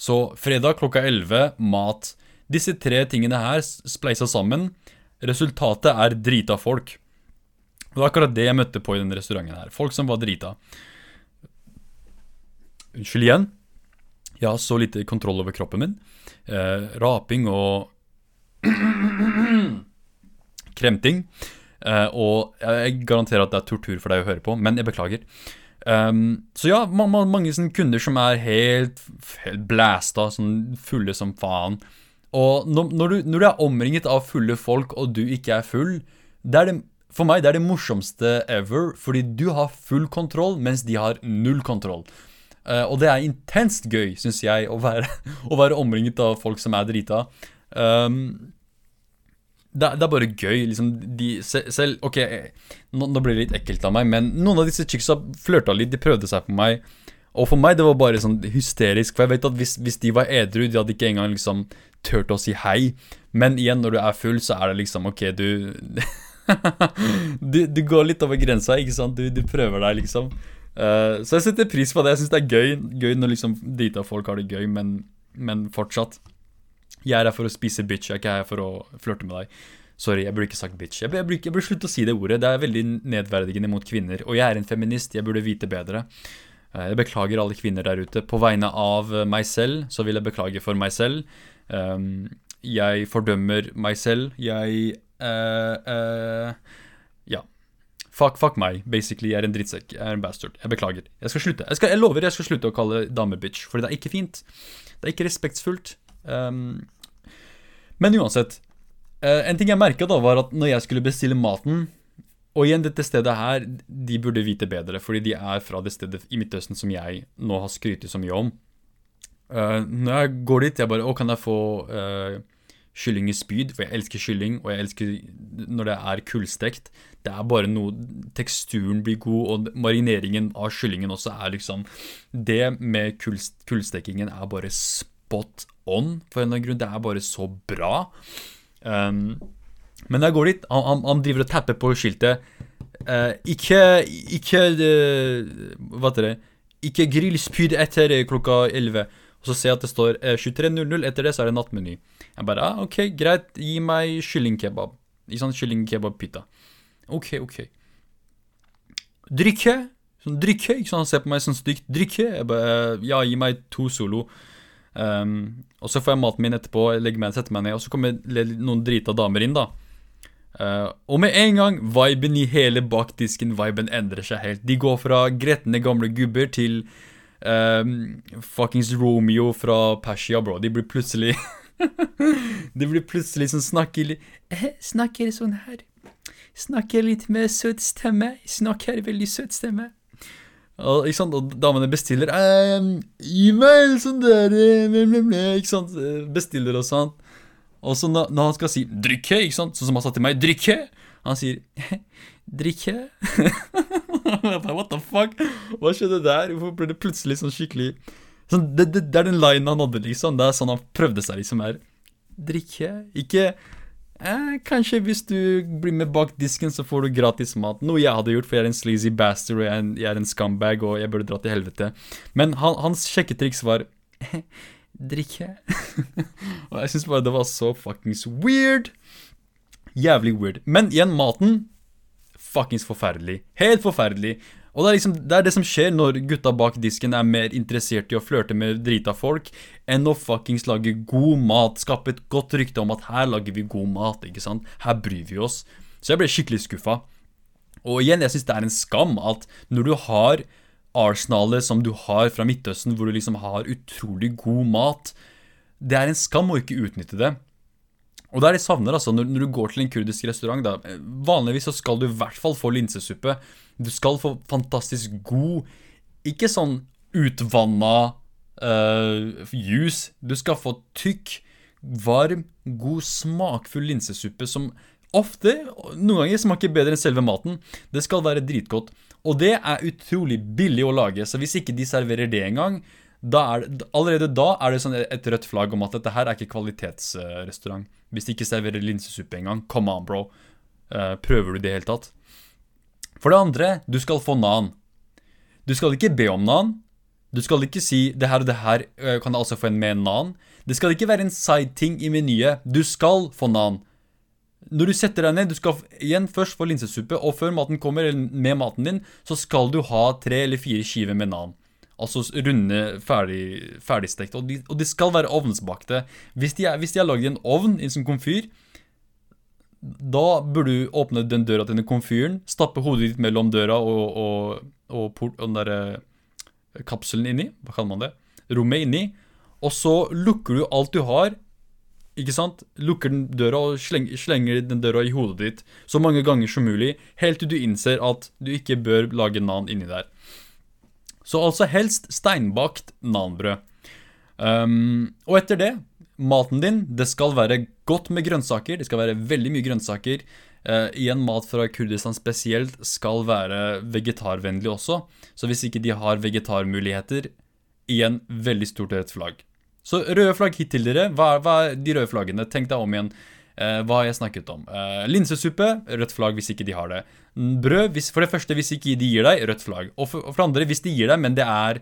Så fredag klokka elleve, mat. Disse tre tingene her spleisa sammen Resultatet er drita folk. Og det er akkurat det jeg møtte på i denne restauranten her. Folk som var drita. Unnskyld igjen. Jeg har så lite kontroll over kroppen min. Eh, raping og kremting. Eh, og jeg garanterer at det er tortur for deg å høre på, men jeg beklager. Um, så ja, ma ma mange sånne kunder som er helt, helt blæsta, sånn fulle som faen. Og når, når, du, når, du, er omringet av fulle folk, og du ikke er full det er det, For meg det er det morsomste ever, fordi du har full kontroll, mens de har null kontroll. Uh, og det er intenst gøy, syns jeg, å være, å være, omringet av folk som er drita. Um, det, det, er bare gøy. liksom de, Selv Ok, nå, nå, blir det litt ekkelt av meg, men noen av disse chicksa flørta litt. De prøvde seg på meg. Og for meg det var bare sånn hysterisk, for jeg vet at hvis, hvis de var edru, de hadde ikke engang liksom turt å si hei. Men igjen, når du er full, så er det liksom OK, du du, du, går litt over grensa, ikke sant? Du, du prøver deg, liksom. Uh, så jeg setter pris på det. Jeg syns det er gøy Gøy når liksom drita folk har det gøy, men, men, fortsatt. Jeg er her for å spise bitch, jeg er ikke her for å flørte med deg. Sorry, jeg burde ikke sagt bitch. Jeg burde, jeg burde slutte å si det ordet. Det er veldig nedverdigende mot kvinner. Og jeg er en feminist, jeg burde vite bedre. Uh, jeg beklager alle kvinner der ute. På vegne av meg selv så vil jeg beklage for meg selv. Um, jeg fordømmer meg selv. Jeg uh, uh, Ja. Fuck, fuck meg, basically. Jeg er en drittsekk. Jeg er en bastard. Jeg beklager. Jeg skal slutte. Jeg, skal, jeg lover jeg skal slutte å kalle damer bitch, for det er ikke fint. Det er ikke respektsfullt. Um, men uansett. Uh, en ting jeg merka, var at når jeg skulle bestille maten Og igjen, dette stedet her, de burde vite bedre, fordi de er fra det stedet i Midtøsten som jeg nå har skrytt så mye om. Uh, når jeg går dit, jeg bare Å, kan jeg få uh, kylling i spyd? For jeg elsker kylling, og jeg elsker når det er kullstekt. Det er bare noe Teksturen blir god, og marineringen av kyllingen også er liksom Det med kull, kullstekingen er bare spot on, for en eller annen grunn. Det er bare så bra. Um, men jeg går dit, han, han, han driver og tapper på skiltet. Uh, ikke Ikke uh, Hva heter det? Ikke grillspyd etter klokka 11. Og så ser jeg at det står eh, 23.00. Etter det så er det nattmeny. Jeg bare ah, OK, greit, gi meg kyllingkebab. I sånn kyllingkebab-pita. OK, OK. Drikke? Sånn drikke? Ikke sant, han ser på meg sånn stygt. Drikke? Jeg bare Ja, gi meg to solo. Um, og så får jeg maten min etterpå, legger meg, setter meg ned, og så kommer noen drita damer inn, da. Uh, og med en gang, viben i hele bakdisken, viben endrer seg helt. De går fra gretne gamle gubber til um, fuckings Romeo fra Persia, bro. De blir plutselig De blir plutselig sånn snakker eh, Snakker sånn her. Snakker litt med søt stemme. Snakker veldig søt stemme. Og, ikke sant? og damene bestiller Gi meg en sånn der eh, Ikke sant? Bestiller og sånn. Og så når, når han skal si 'drikke', ikke sant? sånn som han sa til meg 'drikke', han sier 'drikke'. What the fuck? Hva skjedde der? Hvorfor ble det plutselig sånn skikkelig sånn, det, det, det, er den linen han hadde, liksom. Det er sånn han prøvde seg, liksom. her Drikke. Ikke eh, Kanskje hvis du blir med bak disken, så får du gratis mat. Noe jeg hadde gjort, for jeg er en sleazy bastard, og jeg er en, jeg er en scumbag, og jeg burde dra til helvete. Men han, hans sjekketriks var drikke. og jeg syns bare det var så fuckings weird. Jævlig weird. Men igjen, maten fuckings forferdelig. Helt forferdelig. Og det er liksom det, er det som skjer når gutta bak disken er mer interessert i å flørte med drita folk enn å fuckings lage god mat. Skape et godt rykte om at her lager vi god mat. ikke sant? Her bryr vi oss. Så jeg ble skikkelig skuffa. Og igjen, jeg syns det er en skam at når du har arsenalet som du har fra Midtøsten, hvor du liksom har utrolig god mat Det er en skam å ikke utnytte det. Og det er det jeg savner, altså, når, når, du går til en kurdisk restaurant da, Vanligvis så skal du i hvert fall få linsesuppe. Du skal få fantastisk god Ikke sånn utvanna uh, juice. Du skal få tykk, varm, god, smakfull linsesuppe som ofte, noen ganger, smaker bedre enn selve maten. Det skal være dritgodt. Og det er utrolig billig å lage, så hvis ikke de serverer det engang, da er allerede da er det sånn et rødt flagg om at dette her er ikke kvalitetsrestaurant. Hvis de ikke serverer linsesuppe engang. Come on, bro. Uh, prøver du det i det hele tatt? For det andre, du skal få nan. Du skal ikke be om nan. Du skal ikke si 'det her og det her uh, kan jeg altså få en med nan'. Det skal ikke være en side-ting i menyet. Du skal få nan. Når du setter deg ned, du skal igjen først få linsesuppe, og før maten kommer, eller med maten din, så skal du ha tre eller fire skiver med nan. Altså runde, ferdig, ferdigstekt. Og og de skal være ovnsbakte. Hvis de er, hvis er lagd i en ovn, i en sånn komfyr, da burde du åpne den døra til den komfyren, stappe hodet ditt mellom døra og, og, og, port, og den derre eh, kapselen inni. Hva kaller man det? Rommet inni. Og så lukker du alt du har. Ikke sant? Lukker den døra og slenger, slenger den døra i hodet ditt så mange ganger som mulig, helt til du innser at du ikke bør lage nan inni der. Så altså helst steinbakt nanbrød. Um, og etter det Maten din det skal være godt med grønnsaker. Det skal være veldig mye grønnsaker. Uh, igjen, mat fra Kurdistan spesielt skal være vegetarvennlig også. Så hvis ikke de har vegetarmuligheter, igjen veldig stort rødt flagg. Så røde flagg hit til dere. Hva, hva er de røde flaggene? Tenk deg om igjen. Uh, hva har jeg snakket om? Uh, linsesuppe, rødt flagg hvis ikke de har det. Brød, hvis, for det første hvis ikke de gir deg, rødt flagg. Og for, og for andre, hvis de gir deg, men det er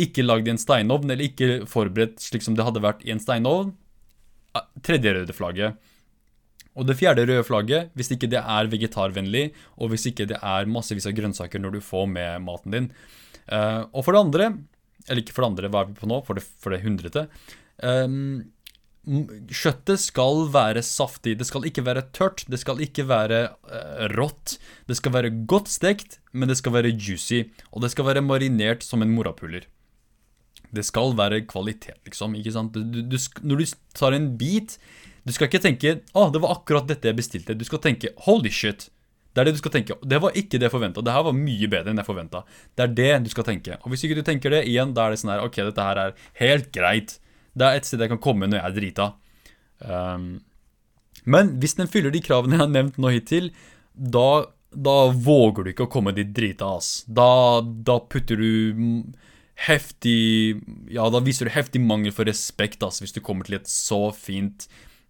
ikke lagd i en steinovn, eller ikke forberedt slik som det hadde vært i en steinovn. Tredje røde flagget. Og det fjerde røde flagget, hvis ikke det er vegetarvennlig, og hvis ikke det er massevis av grønnsaker når du får med maten din. Uh, og for det andre, eller ikke for det andre, hva er vi på nå? For det, for det hundrete. Um, Kjøttet skal være saftig. Det skal ikke være tørt. Det skal ikke være uh, rått. Det skal være godt stekt, men det skal være juicy. Og det skal være marinert som en morapuler. Det skal være kvalitet, liksom. ikke sant? Du, du, når du tar en bit Du skal ikke tenke 'Å, det var akkurat dette jeg bestilte'. Du skal tenke 'Holy shit'. Det er det du skal tenke. Det var ikke det jeg forventa. Det her var mye bedre enn jeg forventa. Det er det du skal tenke. Og hvis ikke du tenker det, igjen, da er det sånn her Ok, dette her er helt greit. Det er et sted jeg kan komme når jeg er drita. Um, men hvis den fyller de kravene jeg har nevnt nå hittil, da, da våger du ikke å komme dit drita, ass. Da, da putter du heftig Ja, da viser du heftig mangel for respekt altså, hvis du kommer til et så fint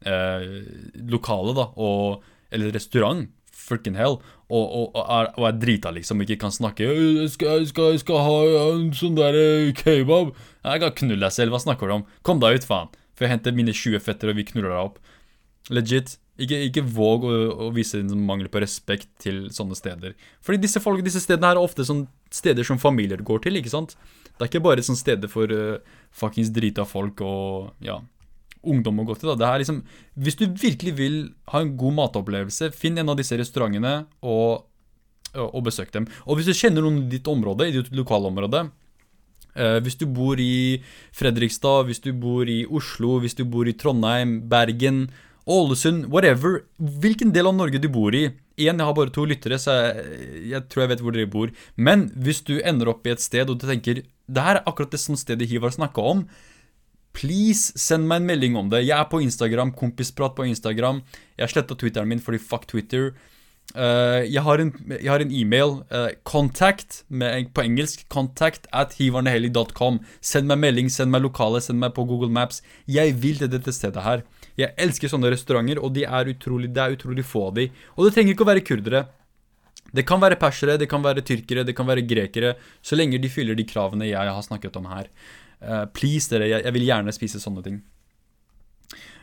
eh, lokale, da, og, eller restaurant, frikken hell, og, og, og, er, og, er, drita, liksom, ikke kan snakke jeg skal, skal, skal ha en sånn der eh, kebab. Jeg kan knulle deg selv, hva snakker du om? Kom deg ut, faen. For jeg henter mine 20 fetter, og vi knuller deg opp. Legit. Ikke, ikke våg å, å, vise en mangel på respekt til sånne steder. Fordi disse, folk, disse stedene her er ofte sånn steder som familier går til, ikke sant? Det er ikke bare et sånt sted for uh, fuckings drita folk og ja, ungdom å gå til. da. Det er liksom, Hvis du virkelig vil ha en god matopplevelse, finn en av disse restaurantene og, og besøk dem. Og hvis du kjenner noen i ditt område, i ditt lokalområde uh, Hvis du bor i Fredrikstad, hvis du bor i Oslo, hvis du bor i Trondheim, Bergen Ålesund, whatever. Hvilken del av Norge du bor i. Igjen, jeg har bare to lyttere, så jeg, jeg, tror jeg vet hvor dere bor. Men hvis du ender opp i et sted og du tenker det her er akkurat det sånn stedet Hivar snakka om, please send meg en melding om det. Jeg er på Instagram, kompisprat på Instagram. Jeg sletta Twitteren min fordi fuck Twitter. Uh, jeg har en e-mail. Uh, contact med, på engelsk. Contact at hivarneheli.com. Send meg melding, send meg lokale, send meg på Google Maps. Jeg vil til dette stedet her. Jeg elsker sånne restauranter, og de er utrolig, det er utrolig få av de. Og det trenger ikke å være kurdere. Det kan være persere, det kan være tyrkere, det kan være grekere, så lenge de fyller de kravene jeg har snakket om her. Uh, please, dere. Jeg, jeg, vil gjerne spise sånne ting.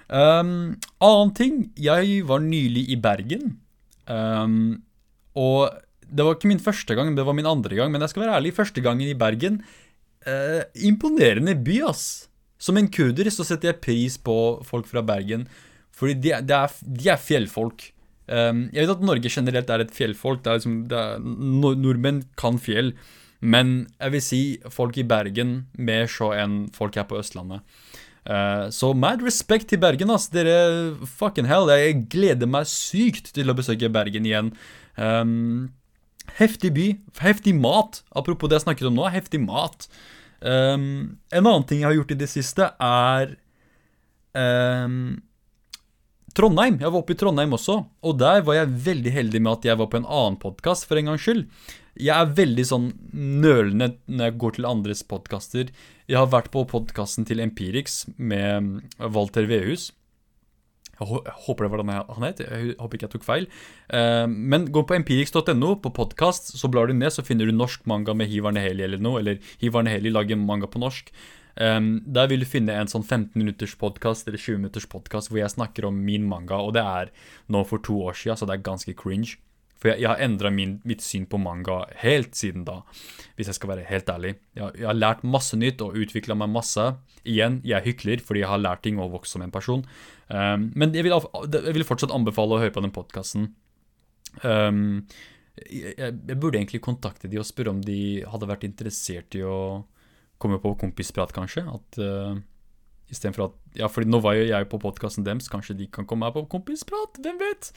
Um, annen ting Jeg var nylig i Bergen. Um, og det var ikke min første gang, det var min andre gang. Men jeg skal være ærlig, første gangen i Bergen uh, Imponerende by, ass. Som en kurder så setter jeg pris på folk fra Bergen. Fordi de, de, er, de er, fjellfolk. Um, jeg vet at Norge generelt er et fjellfolk. Det er liksom, det er, nordmenn kan fjell. Men jeg vil si folk i Bergen mer så enn folk her på Østlandet. Uh, så mad respect til Bergen, ass. Dere fucking hell. Jeg gleder meg sykt til å besøke Bergen igjen. Um, heftig by. Heftig mat. Apropos det jeg snakket om nå. Heftig mat. Um, en annen ting jeg har gjort i det siste, er um, Trondheim. Jeg var oppe i Trondheim også, og der var jeg veldig heldig med at jeg var på en annen podkast for en gangs skyld. Jeg er veldig sånn nølende når jeg går til andres podkaster. Jeg har vært på podkasten til Empirix med Walter Vehus. Jeg håper det var den han het. Jeg håper ikke jeg tok feil. Eh, men gå på empirix.no, på podkast, så blar du ned, så finner du norsk manga med Hivar Neheli eller noe. Eller Hivar Neheli lager manga på norsk. Eh, der vil du finne en sånn 15 minutters podkast eller 20 minutters podkast hvor jeg snakker om min manga, og det er nå for to år siden, så det er ganske cringe. For jeg, jeg har endra mitt syn på manga helt siden da, hvis jeg skal være helt ærlig. Jeg, jeg har lært masse nytt og utvikla meg masse. Igjen, jeg hykler fordi jeg har lært ting og vokst som en person. Um, men jeg vil, jeg vil, fortsatt anbefale å høre på den podkasten. Um, jeg, jeg, burde egentlig kontakte de og spørre om de hadde vært interessert i å komme på kompisprat, kanskje. At uh, Istedenfor at Ja, for nå var jo jeg på podkasten deres, kanskje de kan komme her på kompisprat? Hvem vet?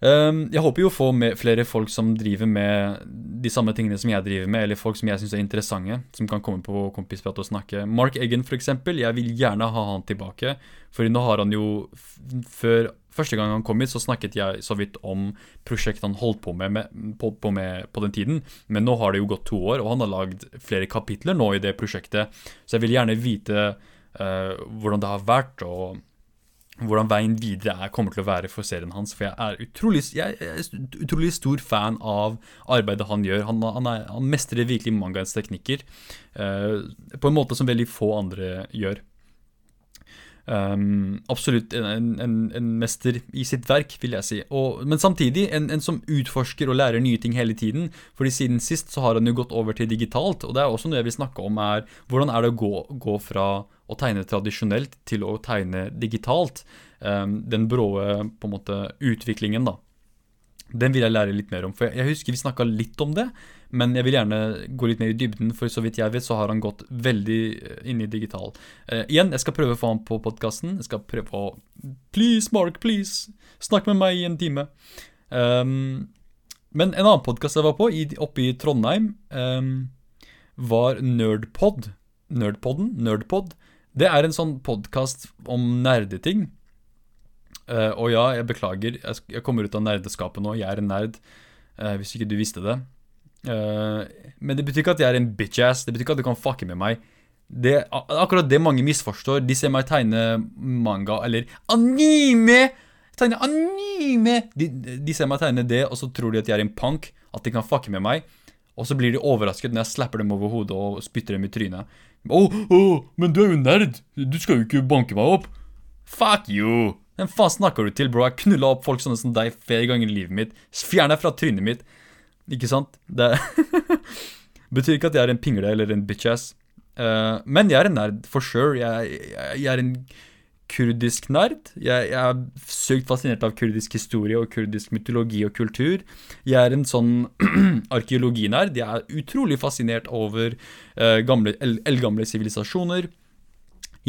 Ehm, jeg håper jo å få flere folk som driver med de samme tingene som jeg driver med, eller folk som jeg syns er interessante, som kan komme på kompisprat og snakke. Mark Eggen, eksempel, jeg vil gjerne ha han tilbake. For nå har han jo Før første gang han kom hit, så snakket jeg så vidt om prosjektet han holdt på med, med, på, på, med på, den tiden. Men nå har det jo gått to år, og han har lagd flere kapitler nå i det prosjektet. Så jeg vil gjerne vite uh, hvordan det har vært. og hvordan veien videre er, kommer til å være for serien hans. For jeg er utrolig, jeg er utrolig stor fan av arbeidet han gjør. Han, han, er, han mestrer virkelig mangaens teknikker uh, på en måte som veldig få andre gjør. Um, absolutt en, en, en, mester i sitt verk, vil jeg si. Og, men samtidig en, en, som utforsker og lærer nye ting hele tiden. Fordi siden sist så har han jo gått over til digitalt. Og det er også noe jeg vil snakke om, er hvordan er det å gå, gå fra å tegne tradisjonelt til å tegne digitalt. Um, den brå på en måte utviklingen, da. Den vil jeg lære litt mer om. For jeg husker vi snakka litt om det, men jeg vil gjerne gå litt mer i dybden, for så vidt jeg vet, så har han gått veldig eh, inn i digital. Eh, igjen, jeg skal prøve å få han på podkasten. Jeg skal prøve å Please, Mark, please! Snakk med meg i en time. Um, men en annen podkast jeg var på, oppe i Trondheim, um, var Nerdpod. Nerdpodden? Nerdpod. Det er en sånn podkast om nerdeting. Uh, og ja, jeg beklager, jeg, jeg, kommer ut av nerdeskapet nå. Jeg er en nerd, uh, hvis ikke du visste det. Uh, men det betyr ikke at jeg er en bitch-ass. Det betyr ikke at du kan fucke med meg. Det, akkurat det mange misforstår. De ser meg tegne manga eller anime! Tegne anime! De, de ser meg tegne det, og så tror de at jeg er en punk. At de kan fucke med meg. Og så blir de overrasket når jeg slapper dem over hodet og spytter dem i trynet. Å, oh, oh, men du er jo nerd! Du skal jo ikke banke meg opp! Fuck you! Hvem faen snakker du til, bro? Jeg knulla opp folk sånne som deg flere ganger i livet mitt. Fjern deg fra trynet mitt. Ikke sant? Det betyr ikke at jeg er en pingle eller en bitch-ass. Uh, men jeg er en nerd, for sure. Jeg, jeg, jeg er en kurdisk nerd. Jeg, jeg, er søkt fascinert av kurdisk historie og kurdisk mytologi og kultur. Jeg er en sånn arkeologinerd. Jeg er utrolig fascinert over uh, gamle, eldgamle sivilisasjoner.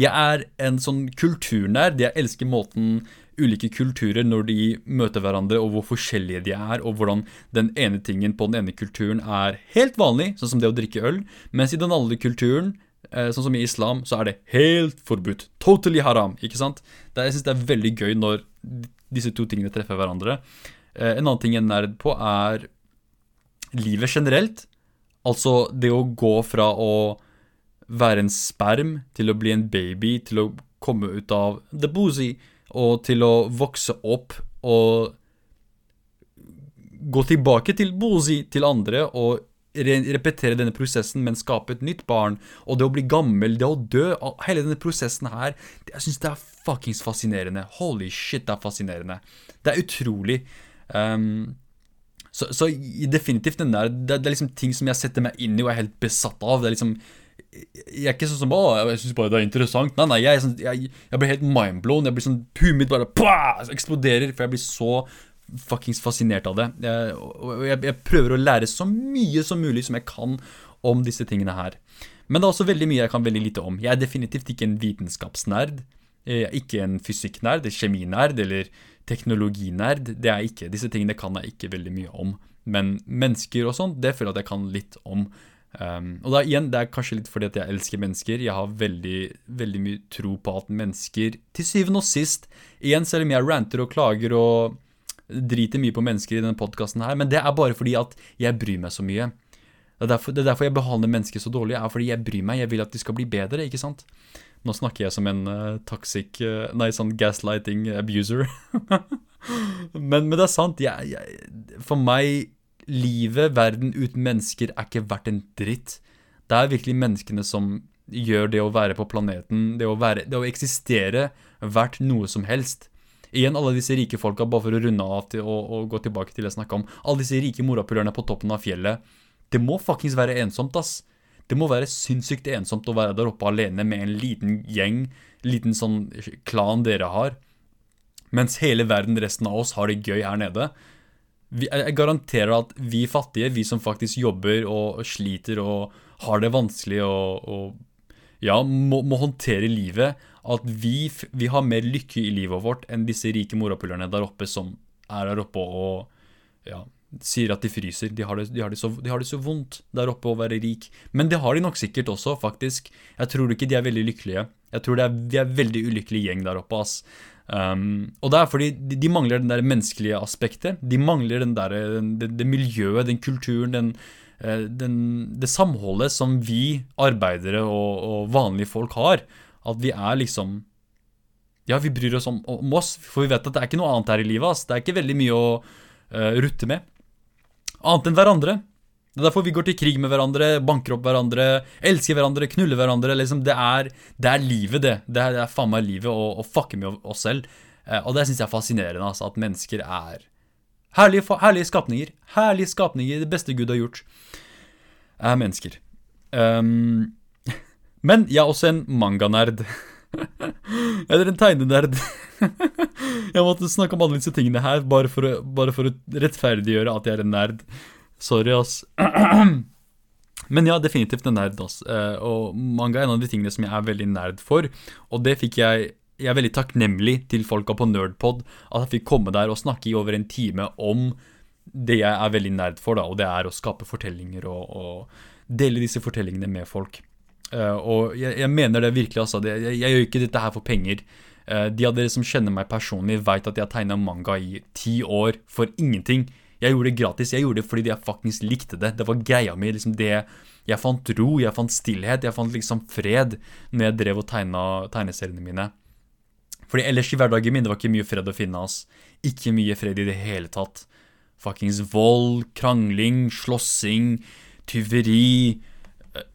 Jeg er en sånn kulturnerd. Jeg elsker måten ulike kulturer når de møter hverandre, og hvor forskjellige de er, og hvordan den ene tingen på den ene kulturen er helt vanlig, sånn som det å drikke øl, mens i den andre kulturen sånn som i islam, så er det helt forbudt. Totally haram, ikke sant? Det, jeg syns det er veldig gøy når disse to tingene treffer hverandre. Eh, en annen ting jeg er nerd på, er livet generelt. Altså det å gå fra å være en sperm til å bli en baby, til å komme ut av the boozy, og til å vokse opp og gå tilbake til boozy til andre og repetere denne prosessen, men skape et nytt barn, og det å bli gammel, det å dø, hele denne prosessen her, jeg syns det er fuckings fascinerende. Holy shit, det er fascinerende. Det er utrolig. Um, så, så definitivt den der, det, det er liksom ting som jeg setter meg inn i og er helt besatt av. Det er liksom jeg er ikke sånn som Å, jeg syns bare det er interessant. Nei, nei, jeg, sånn, jeg, jeg blir helt mindblown. Jeg blir sånn Huet mitt bare pah, eksploderer, for jeg blir så fuckings fascinert av det. Jeg, jeg, jeg prøver å lære så mye som mulig som jeg kan om disse tingene her. Men det er også veldig mye jeg kan veldig lite om. Jeg er definitivt ikke en vitenskapsnerd. Jeg er ikke en fysikknerd, kjeminerd eller teknologinerd. Det er jeg ikke. Disse tingene kan jeg ikke veldig mye om. Men mennesker og sånn, det føler jeg at jeg kan litt om. Um, og da igjen, det er kanskje litt fordi at jeg elsker mennesker. Jeg har veldig, veldig mye tro på at mennesker til syvende og sist Igjen, selv om jeg ranter og klager og driter mye på mennesker i denne podkasten her, men det er bare fordi at jeg bryr meg så mye. Det er, derfor, det er derfor jeg behandler mennesker så dårlig, er fordi jeg bryr meg. Jeg vil at de skal bli bedre, ikke sant? Nå snakker jeg som en uh, toxic uh, Nei, sånn gaslighting abuser. men, men det er sant. Jeg, jeg, for meg Livet, verden uten mennesker er ikke verdt en dritt. Det er virkelig menneskene som gjør det å være på planeten, det å, være, det å eksistere, verdt noe som helst. Igjen, alle disse rike folka, bare for å runde av til, og, og gå tilbake til det jeg snakka om. Alle disse rike morapulerne på toppen av fjellet. Det må fuckings være ensomt, ass. Det må være sinnssykt ensomt å være der oppe alene med en liten gjeng, liten sånn klan dere har. Mens hele verden, resten av oss, har det gøy her nede. Vi, jeg garanterer at vi fattige, vi som faktisk jobber og sliter og har det vanskelig og, og ja, må, må, håndtere livet, at vi, vi, har mer lykke i livet vårt enn disse rike morapulerne der oppe som er der oppe og ja, sier at de fryser. De har, det, de, har så, de har, det, så, vondt der oppe å være rik. Men det har de nok sikkert også, faktisk. Jeg tror ikke de er veldig lykkelige. Jeg tror er, de er veldig ulykkelig gjeng der oppe, ass. Um, og det er fordi de, de, mangler den der menneskelige aspektet. De mangler den der, det, det miljøet, den kulturen, den, den, det samholdet som vi arbeidere og, og, vanlige folk har. At vi er liksom Ja, vi bryr oss om, om, oss, for vi vet at det er ikke noe annet her i livet. Ass. Det er ikke veldig mye å uh, rutte med. Annet enn hverandre. Det er derfor vi går til krig med hverandre, banker opp hverandre, elsker hverandre, knuller hverandre. Liksom, det, er, det, er, livet, det. Det er, det er faen meg livet å, å fucke med oss selv. Eh, og det syns jeg er fascinerende, altså, at mennesker er herlige, herlige, skapninger. Herlige skapninger. Det beste Gud har gjort, er mennesker. Um, men jeg er også en manganerd. Eller en tegnenerd. jeg måtte snakke om alle disse tingene her bare for, å, bare for å rettferdiggjøre at jeg er en nerd. Sorry, ass. Men ja, definitivt en nerd, ass. Eh, og manga er en av de tingene som jeg er veldig nerd for. Og det fikk jeg Jeg er veldig takknemlig til folka på Nerdpod at jeg fikk komme der og snakke i over en time om det jeg er veldig nerd for, da, og det er å skape fortellinger og, og dele disse fortellingene med folk. Uh, og jeg, jeg, mener det virkelig, altså. Jeg, jeg, jeg, gjør ikke dette her for penger. Uh, de av dere som kjenner meg personlig, veit at jeg har tegna manga i ti år for ingenting. Jeg gjorde det gratis. Jeg gjorde det fordi jeg faktisk likte det. Det var greia mi. Liksom det, jeg fant ro, jeg fant stillhet, jeg fant liksom fred når jeg drev og tegna tegneseriene mine. Fordi ellers i hverdagen min det var ikke mye fred å finne. ass. Ikke mye fred i det hele tatt. Fuckings vold, krangling, slåssing, tyveri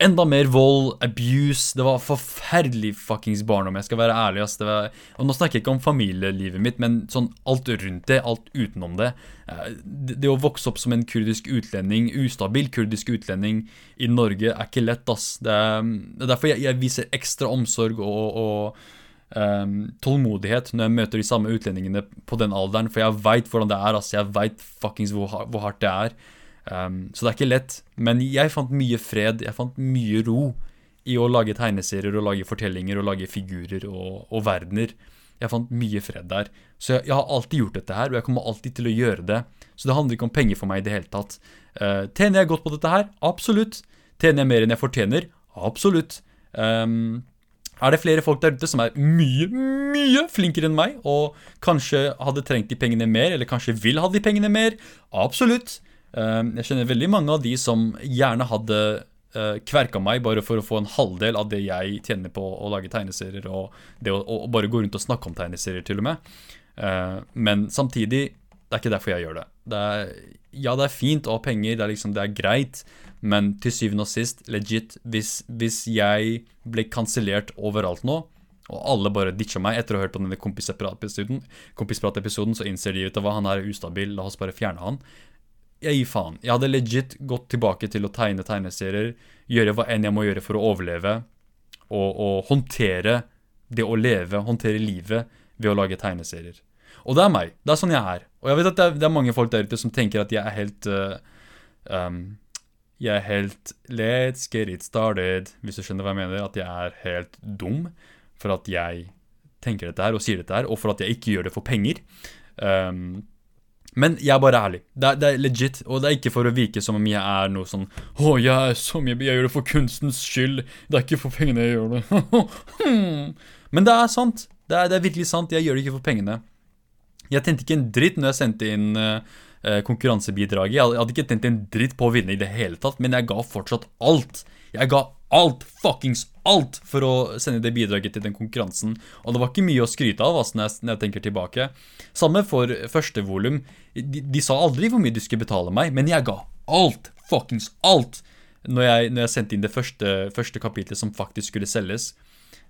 Enda mer vold, abuse. Det var forferdelig fuckings barndom. Jeg skal være ærlig. ass. Var, og Nå snakker jeg ikke om familielivet mitt, men sånn alt rundt det, alt utenom det. Det, det å vokse opp som en kurdisk utlending, ustabil kurdisk utlending i Norge, er ikke lett, ass. Det er, er derfor jeg, jeg, viser ekstra omsorg og, og um, tålmodighet når jeg møter de samme utlendingene på den alderen, for jeg veit hvordan det er. ass. Jeg veit fuckings hvor, hvor hardt det er. Um, så det er ikke lett. Men jeg fant mye fred, jeg fant mye ro i å lage tegneserier og lage fortellinger og lage figurer og, og verdener. Jeg fant mye fred der. Så jeg, jeg, har alltid gjort dette her, og jeg kommer alltid til å gjøre det. Så det handler ikke om penger for meg i det hele tatt. Uh, tjener jeg godt på dette her? Absolutt. Tjener jeg mer enn jeg fortjener? Absolutt. Um, er det flere folk der ute som er mye, mye flinkere enn meg, og kanskje hadde trengt de pengene mer, eller kanskje vil ha de pengene mer? Absolutt. Jeg kjenner veldig mange av de som gjerne hadde kverka meg bare for å få en halvdel av det jeg tjener på å lage tegneserier, og det å, bare gå rundt og snakke om tegneserier, til og med. Men samtidig, det er ikke derfor jeg gjør det. det er, ja, det er fint å ha penger, det er, liksom, det er greit, men til syvende og sist, legit, hvis, hvis jeg ble kansellert overalt nå, og alle bare ditcha meg etter å ha hørt på denne kompisprat-episoden, så innser de ut av hva han er ustabil, la oss bare fjerne han. Jeg gir faen. Jeg hadde legit gått tilbake til å tegne tegneserier, gjøre hva enn jeg må gjøre for å overleve, og, og håndtere det å leve, håndtere livet, ved å lage tegneserier. Og det er meg. Det er sånn jeg er. Og jeg vet at det er, det er mange folk der ute som tenker at jeg er helt uh, um, Jeg er helt Let's get it started, hvis du skjønner hva jeg mener. At jeg er helt dum for at jeg tenker dette her og sier dette her, og for at jeg ikke gjør det for penger. Um, men jeg er bare ærlig. Det er, det er, legit, og det er ikke for å virke som om jeg er noe sånn Å, jeg er så mye Jeg gjør det for kunstens skyld. Det er ikke for pengene jeg gjør det. Men det er sant. Det er, det er, virkelig sant. Jeg gjør det ikke for pengene. Jeg tjente ikke en dritt når jeg sendte inn uh, konkurransebidraget. Jeg hadde ikke tent en dritt på å vinne i det hele tatt, men jeg ga fortsatt alt. Jeg ga alt, fuckings alt, for å sende det bidraget til den konkurransen. Og det var ikke mye å skryte av altså, når, jeg, når jeg tenker tilbake. Samme for første volum. De, de, sa aldri hvor mye de skulle betale meg, men jeg ga alt, fuckings alt, når jeg, når jeg sendte inn det første, første kapitlet som faktisk skulle selges.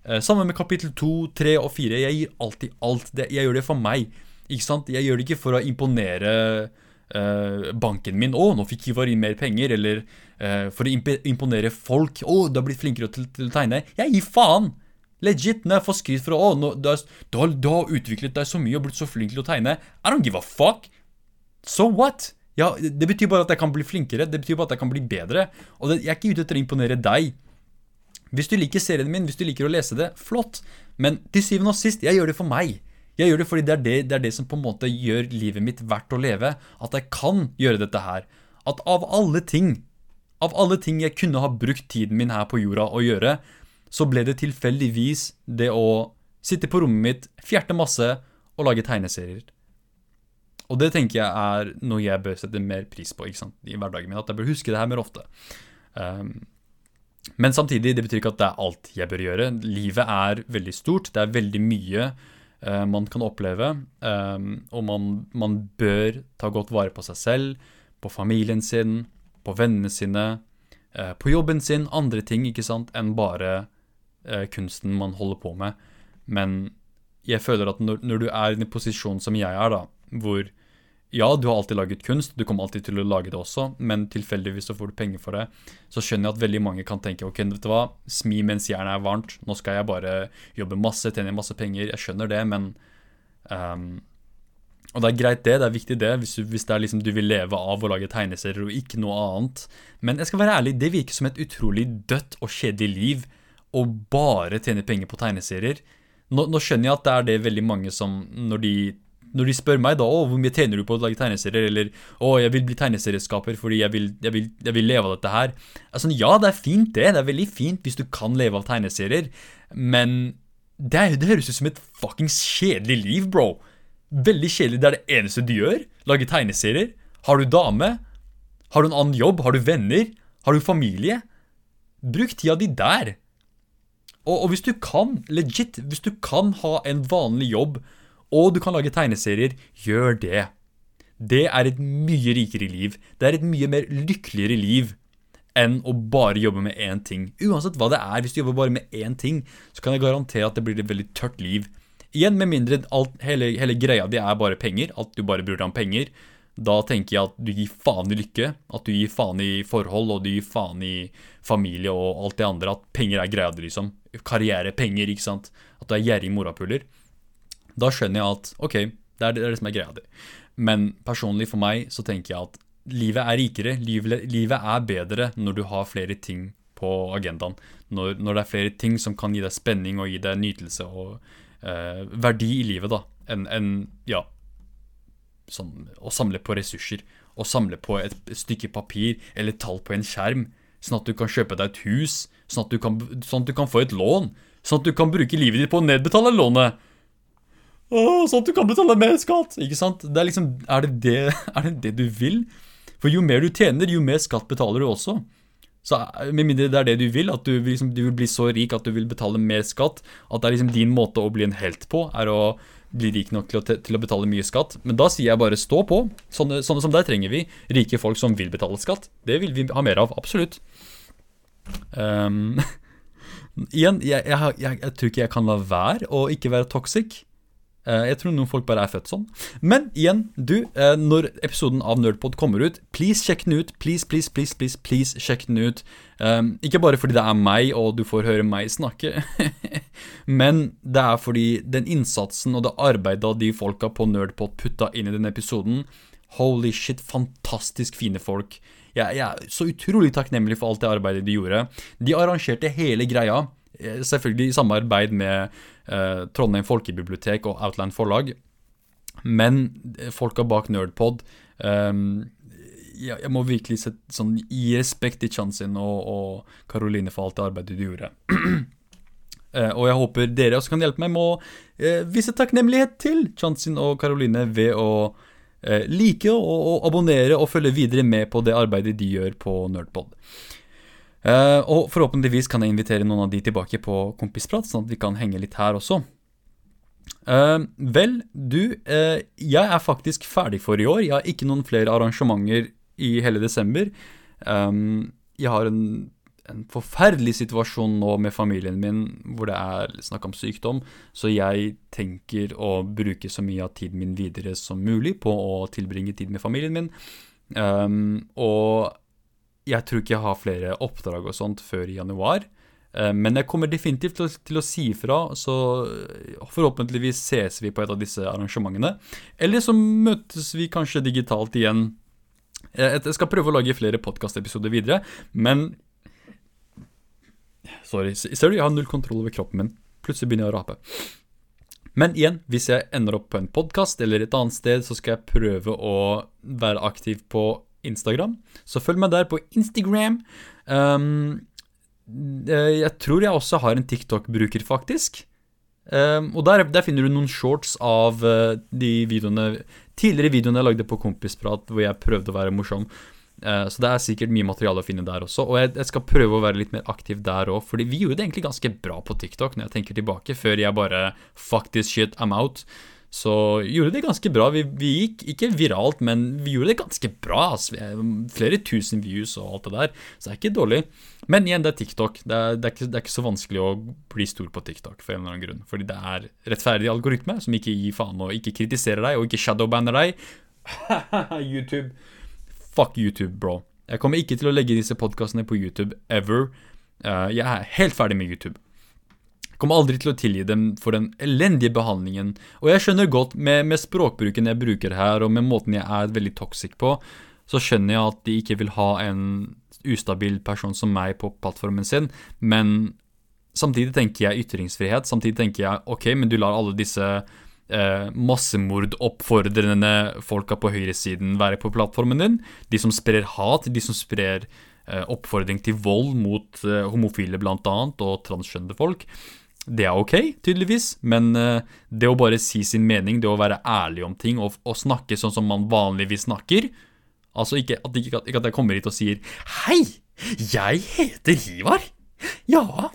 Samme sammen med kapittel 2, 3 og 4. Jeg gir alltid alt. Jeg gjør det for meg. Ikke sant? Jeg gjør det ikke for å imponere uh, banken min. 'Å, nå fikk Ivar inn mer penger.' Eller uh, for å imponere folk. 'Å, du har blitt flinkere til, til, å tegne.' Jeg gir faen! Legit, når jeg får skryt for å, nå, du, har, du, har, utviklet deg så mye og blitt så flink til å tegne. I don't give a fuck. So what? Ja, Det betyr bare at jeg kan bli flinkere. Det betyr bare at jeg kan bli bedre. Og det, jeg er ikke ute etter å imponere deg. Hvis du liker serien min, hvis du liker å lese det, flott. Men til syvende og sist, jeg gjør det for meg. Jeg gjør det fordi det er det, det er det, som på en måte gjør livet mitt verdt å leve. At jeg kan gjøre dette her. At av alle ting, av alle ting jeg kunne ha brukt tiden min her på jorda å gjøre, så ble det tilfeldigvis det å sitte på rommet mitt, fjerte masse og lage tegneserier. Og det tenker jeg er noe jeg bør sette mer pris på i hverdagen min. At jeg bør huske det her mer ofte. Um, men samtidig, det betyr ikke at det er alt jeg bør gjøre. Livet er veldig stort. Det er veldig mye man kan oppleve. Um, og man, man, bør ta godt vare på seg selv, på familien sin, på vennene sine, uh, på jobben sin, andre ting ikke sant, enn bare kunsten man holder på med. Men jeg føler at når, når, du er i en posisjon som jeg er, da, hvor ja, du har alltid laget kunst, du kommer alltid til å lage det også, men tilfeldigvis så får du penger for det, så skjønner jeg at veldig mange kan tenke ok, vet du hva, smi mens jernet er varmt, nå skal jeg bare jobbe masse, tjene masse penger, jeg skjønner det, men um, Og det er greit, det, det er viktig, det, hvis, du, hvis det er liksom du vil leve av å lage tegneserier og ikke noe annet. Men jeg skal være ærlig, det virker som et utrolig dødt og kjedelig liv å bare tjene penger på tegneserier. Nå, nå skjønner jeg at det er det veldig mange som, når de når de spør meg da, å, hvor mye tjener du på å lage tegneserier, eller å, jeg vil bli tegneserieskaper fordi jeg vil, jeg, vil, jeg vil, leve av dette her Altså, Ja, det er fint, det. Det er veldig fint hvis du kan leve av tegneserier, men det, er, det høres ut som et fuckings kjedelig liv, bro. Veldig kjedelig. Det er det eneste du gjør. Lage tegneserier. Har du dame? Har du en annen jobb? Har du venner? Har du familie? Bruk tida di der. Og, og hvis du kan, legit, hvis du kan ha en vanlig jobb og du kan lage tegneserier, gjør det. Det er et mye rikere liv. Det er et mye mer lykkeligere liv enn å bare jobbe med én ting. Uansett hva det er, hvis du jobber bare med én ting, så kan jeg garantere at det blir et veldig tørt liv. Igjen, med mindre alt, hele, hele, greia di er bare penger, at du bare bryr deg om penger. Da tenker jeg at du gir faen i lykke, at du gir faen i forhold, og du gir faen i familie og alt det andre. At penger er greia di, liksom. Karriere, penger, ikke sant. At du er gjerrig morapuler. Da skjønner jeg at ok, det er det, som er greia di. Men personlig for meg så tenker jeg at livet er rikere. Livet, livet er bedre når du har flere ting på agendaen. Når, når, det er flere ting som kan gi deg spenning og gi deg nytelse og eh, verdi i livet, da, enn en, ja, sånn, å samle på ressurser. Å samle på et stykke papir eller tall på en skjerm, sånn at du kan kjøpe deg et hus, sånn at du kan, sånn at du kan få et lån, sånn at du kan bruke livet ditt på å nedbetale lånet. Åh, sånn at du kan betale mer skatt! Ikke sant? Det er liksom, er det det, er det det du vil? For jo mer du tjener, jo mer skatt betaler du også. Så Med mindre det er det du vil, at du, liksom, du vil bli så rik at du vil betale mer skatt, at det er liksom din måte å bli en helt på, er å bli rik nok til å, til å, betale mye skatt. Men da sier jeg bare stå på. Sånne, sånne som deg trenger vi. Rike folk som vil betale skatt. Det vil vi ha mer av. Absolutt. Um, igjen, jeg, jeg, jeg, jeg, tror ikke jeg kan la være å ikke være toxic. Uh, jeg tror noen folk bare er født sånn. Men igjen, du, uh, når episoden av Nerdpod kommer ut, please sjekk den ut. Please, please, please, please, please sjekk den ut. Um, ikke bare fordi det er meg, og du får høre meg snakke, men det er fordi den innsatsen og det arbeidet de folka på Nerdpod putta inn i den episoden Holy shit, fantastisk fine folk. Jeg, jeg, er så utrolig takknemlig for alt det arbeidet de gjorde. De arrangerte hele greia, eh, selvfølgelig i samarbeid med eh, Trondheim folkebibliotek og Outland forlag. Men folka bak Nerdpod eh, jeg, må virkelig sette, sånn, gi respekt til Chansin og Karoline for alt det arbeidet de gjorde. Uh, og jeg håper dere også kan hjelpe meg med å uh, vise takknemlighet til Chansin og Karoline ved å uh, like og, og, abonnere og følge videre med på det arbeidet de gjør på Nerdpod. Uh, og forhåpentligvis kan jeg invitere noen av de tilbake på Kompisprat, sånn at vi kan henge litt her også. Uh, vel, du, uh, jeg er faktisk ferdig for i år. Jeg har ikke noen flere arrangementer i hele desember. Um, jeg har en, en, forferdelig situasjon nå med familien min hvor det er snakk om sykdom, så jeg tenker å bruke så mye av tiden min videre som mulig på å tilbringe tid med familien min. Um, og jeg tror ikke jeg har flere oppdrag og sånt før i januar. Eh, men jeg kommer definitivt til å, til å si fra, så eh, forhåpentligvis ses vi på et av disse arrangementene. Eller så møtes vi kanskje digitalt igjen. Eh, jeg skal prøve å lage flere podkastepisoder videre, men Sorry. Ser du, jeg har null kontroll over kroppen min. Plutselig begynner jeg å rape. Men igjen, hvis jeg ender opp på en podkast eller et annet sted, så skal jeg prøve å være aktiv på Instagram. Så følg meg der på Instagram. Um, jeg tror jeg også har en TikTok-bruker, faktisk. Um, og der, der, finner du noen shorts av uh, de videoene tidligere videoene jeg lagde på Kompisprat, hvor jeg prøvde å være morsom. Uh, så det er sikkert mye materiale å finne der også. Og jeg, jeg skal prøve å være litt mer aktiv der òg, fordi vi gjorde det egentlig ganske bra på TikTok når jeg tenker tilbake, før jeg bare fuck this shit, I'm out så gjorde det ganske bra. Vi, vi, gikk ikke viralt, men vi gjorde det ganske bra. Flere tusen views og alt det der, så det er ikke dårlig. Men igjen, det er TikTok. Det er, det er, ikke, det er ikke, så vanskelig å bli stor på TikTok for en eller annen grunn. Fordi det er rettferdig algoritme som ikke gir faen og ikke kritiserer deg og ikke shadowbanner deg. YouTube. Fuck YouTube, bro. Jeg kommer ikke til å legge disse podkastene på YouTube ever. Uh, jeg er helt ferdig med YouTube. Kommer aldri til å tilgi dem for den elendige behandlingen. Og jeg skjønner godt, med, med, språkbruken jeg bruker her, og med måten jeg er veldig toxic på, så skjønner jeg at de ikke vil ha en ustabil person som meg på plattformen sin, men samtidig tenker jeg ytringsfrihet. Samtidig tenker jeg ok, men du lar alle disse eh, massemordoppfordrende folka på høyresiden være på plattformen din. De som sprer hat, de som sprer eh, oppfordring til vold mot eh, homofile annet, og transkjønnede folk. Det er ok, tydeligvis, men uh, det å bare si sin mening, det å være ærlig om ting og, og snakke sånn som man vanligvis snakker Altså ikke at, ikke, ikke at, jeg kommer hit og sier 'Hei, jeg heter Hivar'. Ja,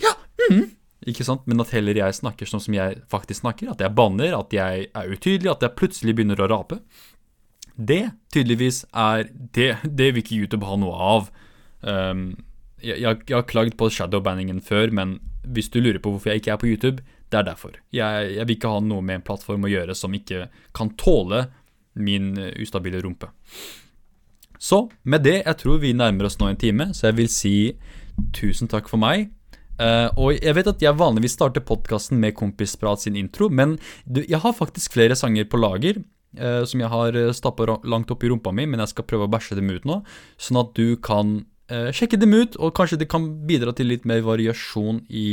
ja, mm. Ikke sant? Men at heller jeg snakker sånn som jeg faktisk snakker. At jeg banner, at jeg er utydelig, at jeg plutselig begynner å rape. Det tydeligvis er Det, det vil ikke YouTube ha noe av. Um, jeg, jeg, jeg, har klagd på shadowbanningen før, men hvis du lurer på hvorfor jeg ikke er på YouTube, det er derfor. Jeg, jeg vil ikke ha noe med en plattform å gjøre som ikke kan tåle min eh, ustabile rumpe. Så med det, jeg tror vi nærmer oss nå en time, så jeg vil si tusen takk for meg. Uh, og jeg vet at jeg vanligvis starter podkasten med Kompisprat sin intro, men du, jeg har faktisk flere sanger på lager. Uh, som jeg har stappa langt opp i rumpa mi, men jeg skal prøve å bæsje dem ut nå. Sånn at du kan sjekke dem ut, og kanskje det kan bidra til litt mer variasjon i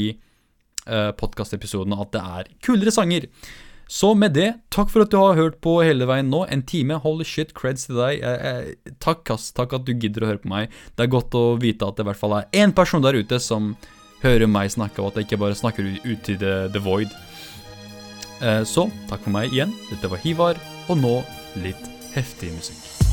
uh, podkastepisodene, at det er kulere sanger. Så med det, takk for at du har hørt på hele veien nå. En time. Holy shit, creds til deg. Eh, eh, takk, ass. Takk at du gidder å høre på meg. Det er godt å vite at det i hvert fall er én person der ute som hører meg snakke, og at jeg ikke bare snakker ut i the, the void. Eh, så takk for meg igjen. Dette var Hivar, og nå litt heftig musikk.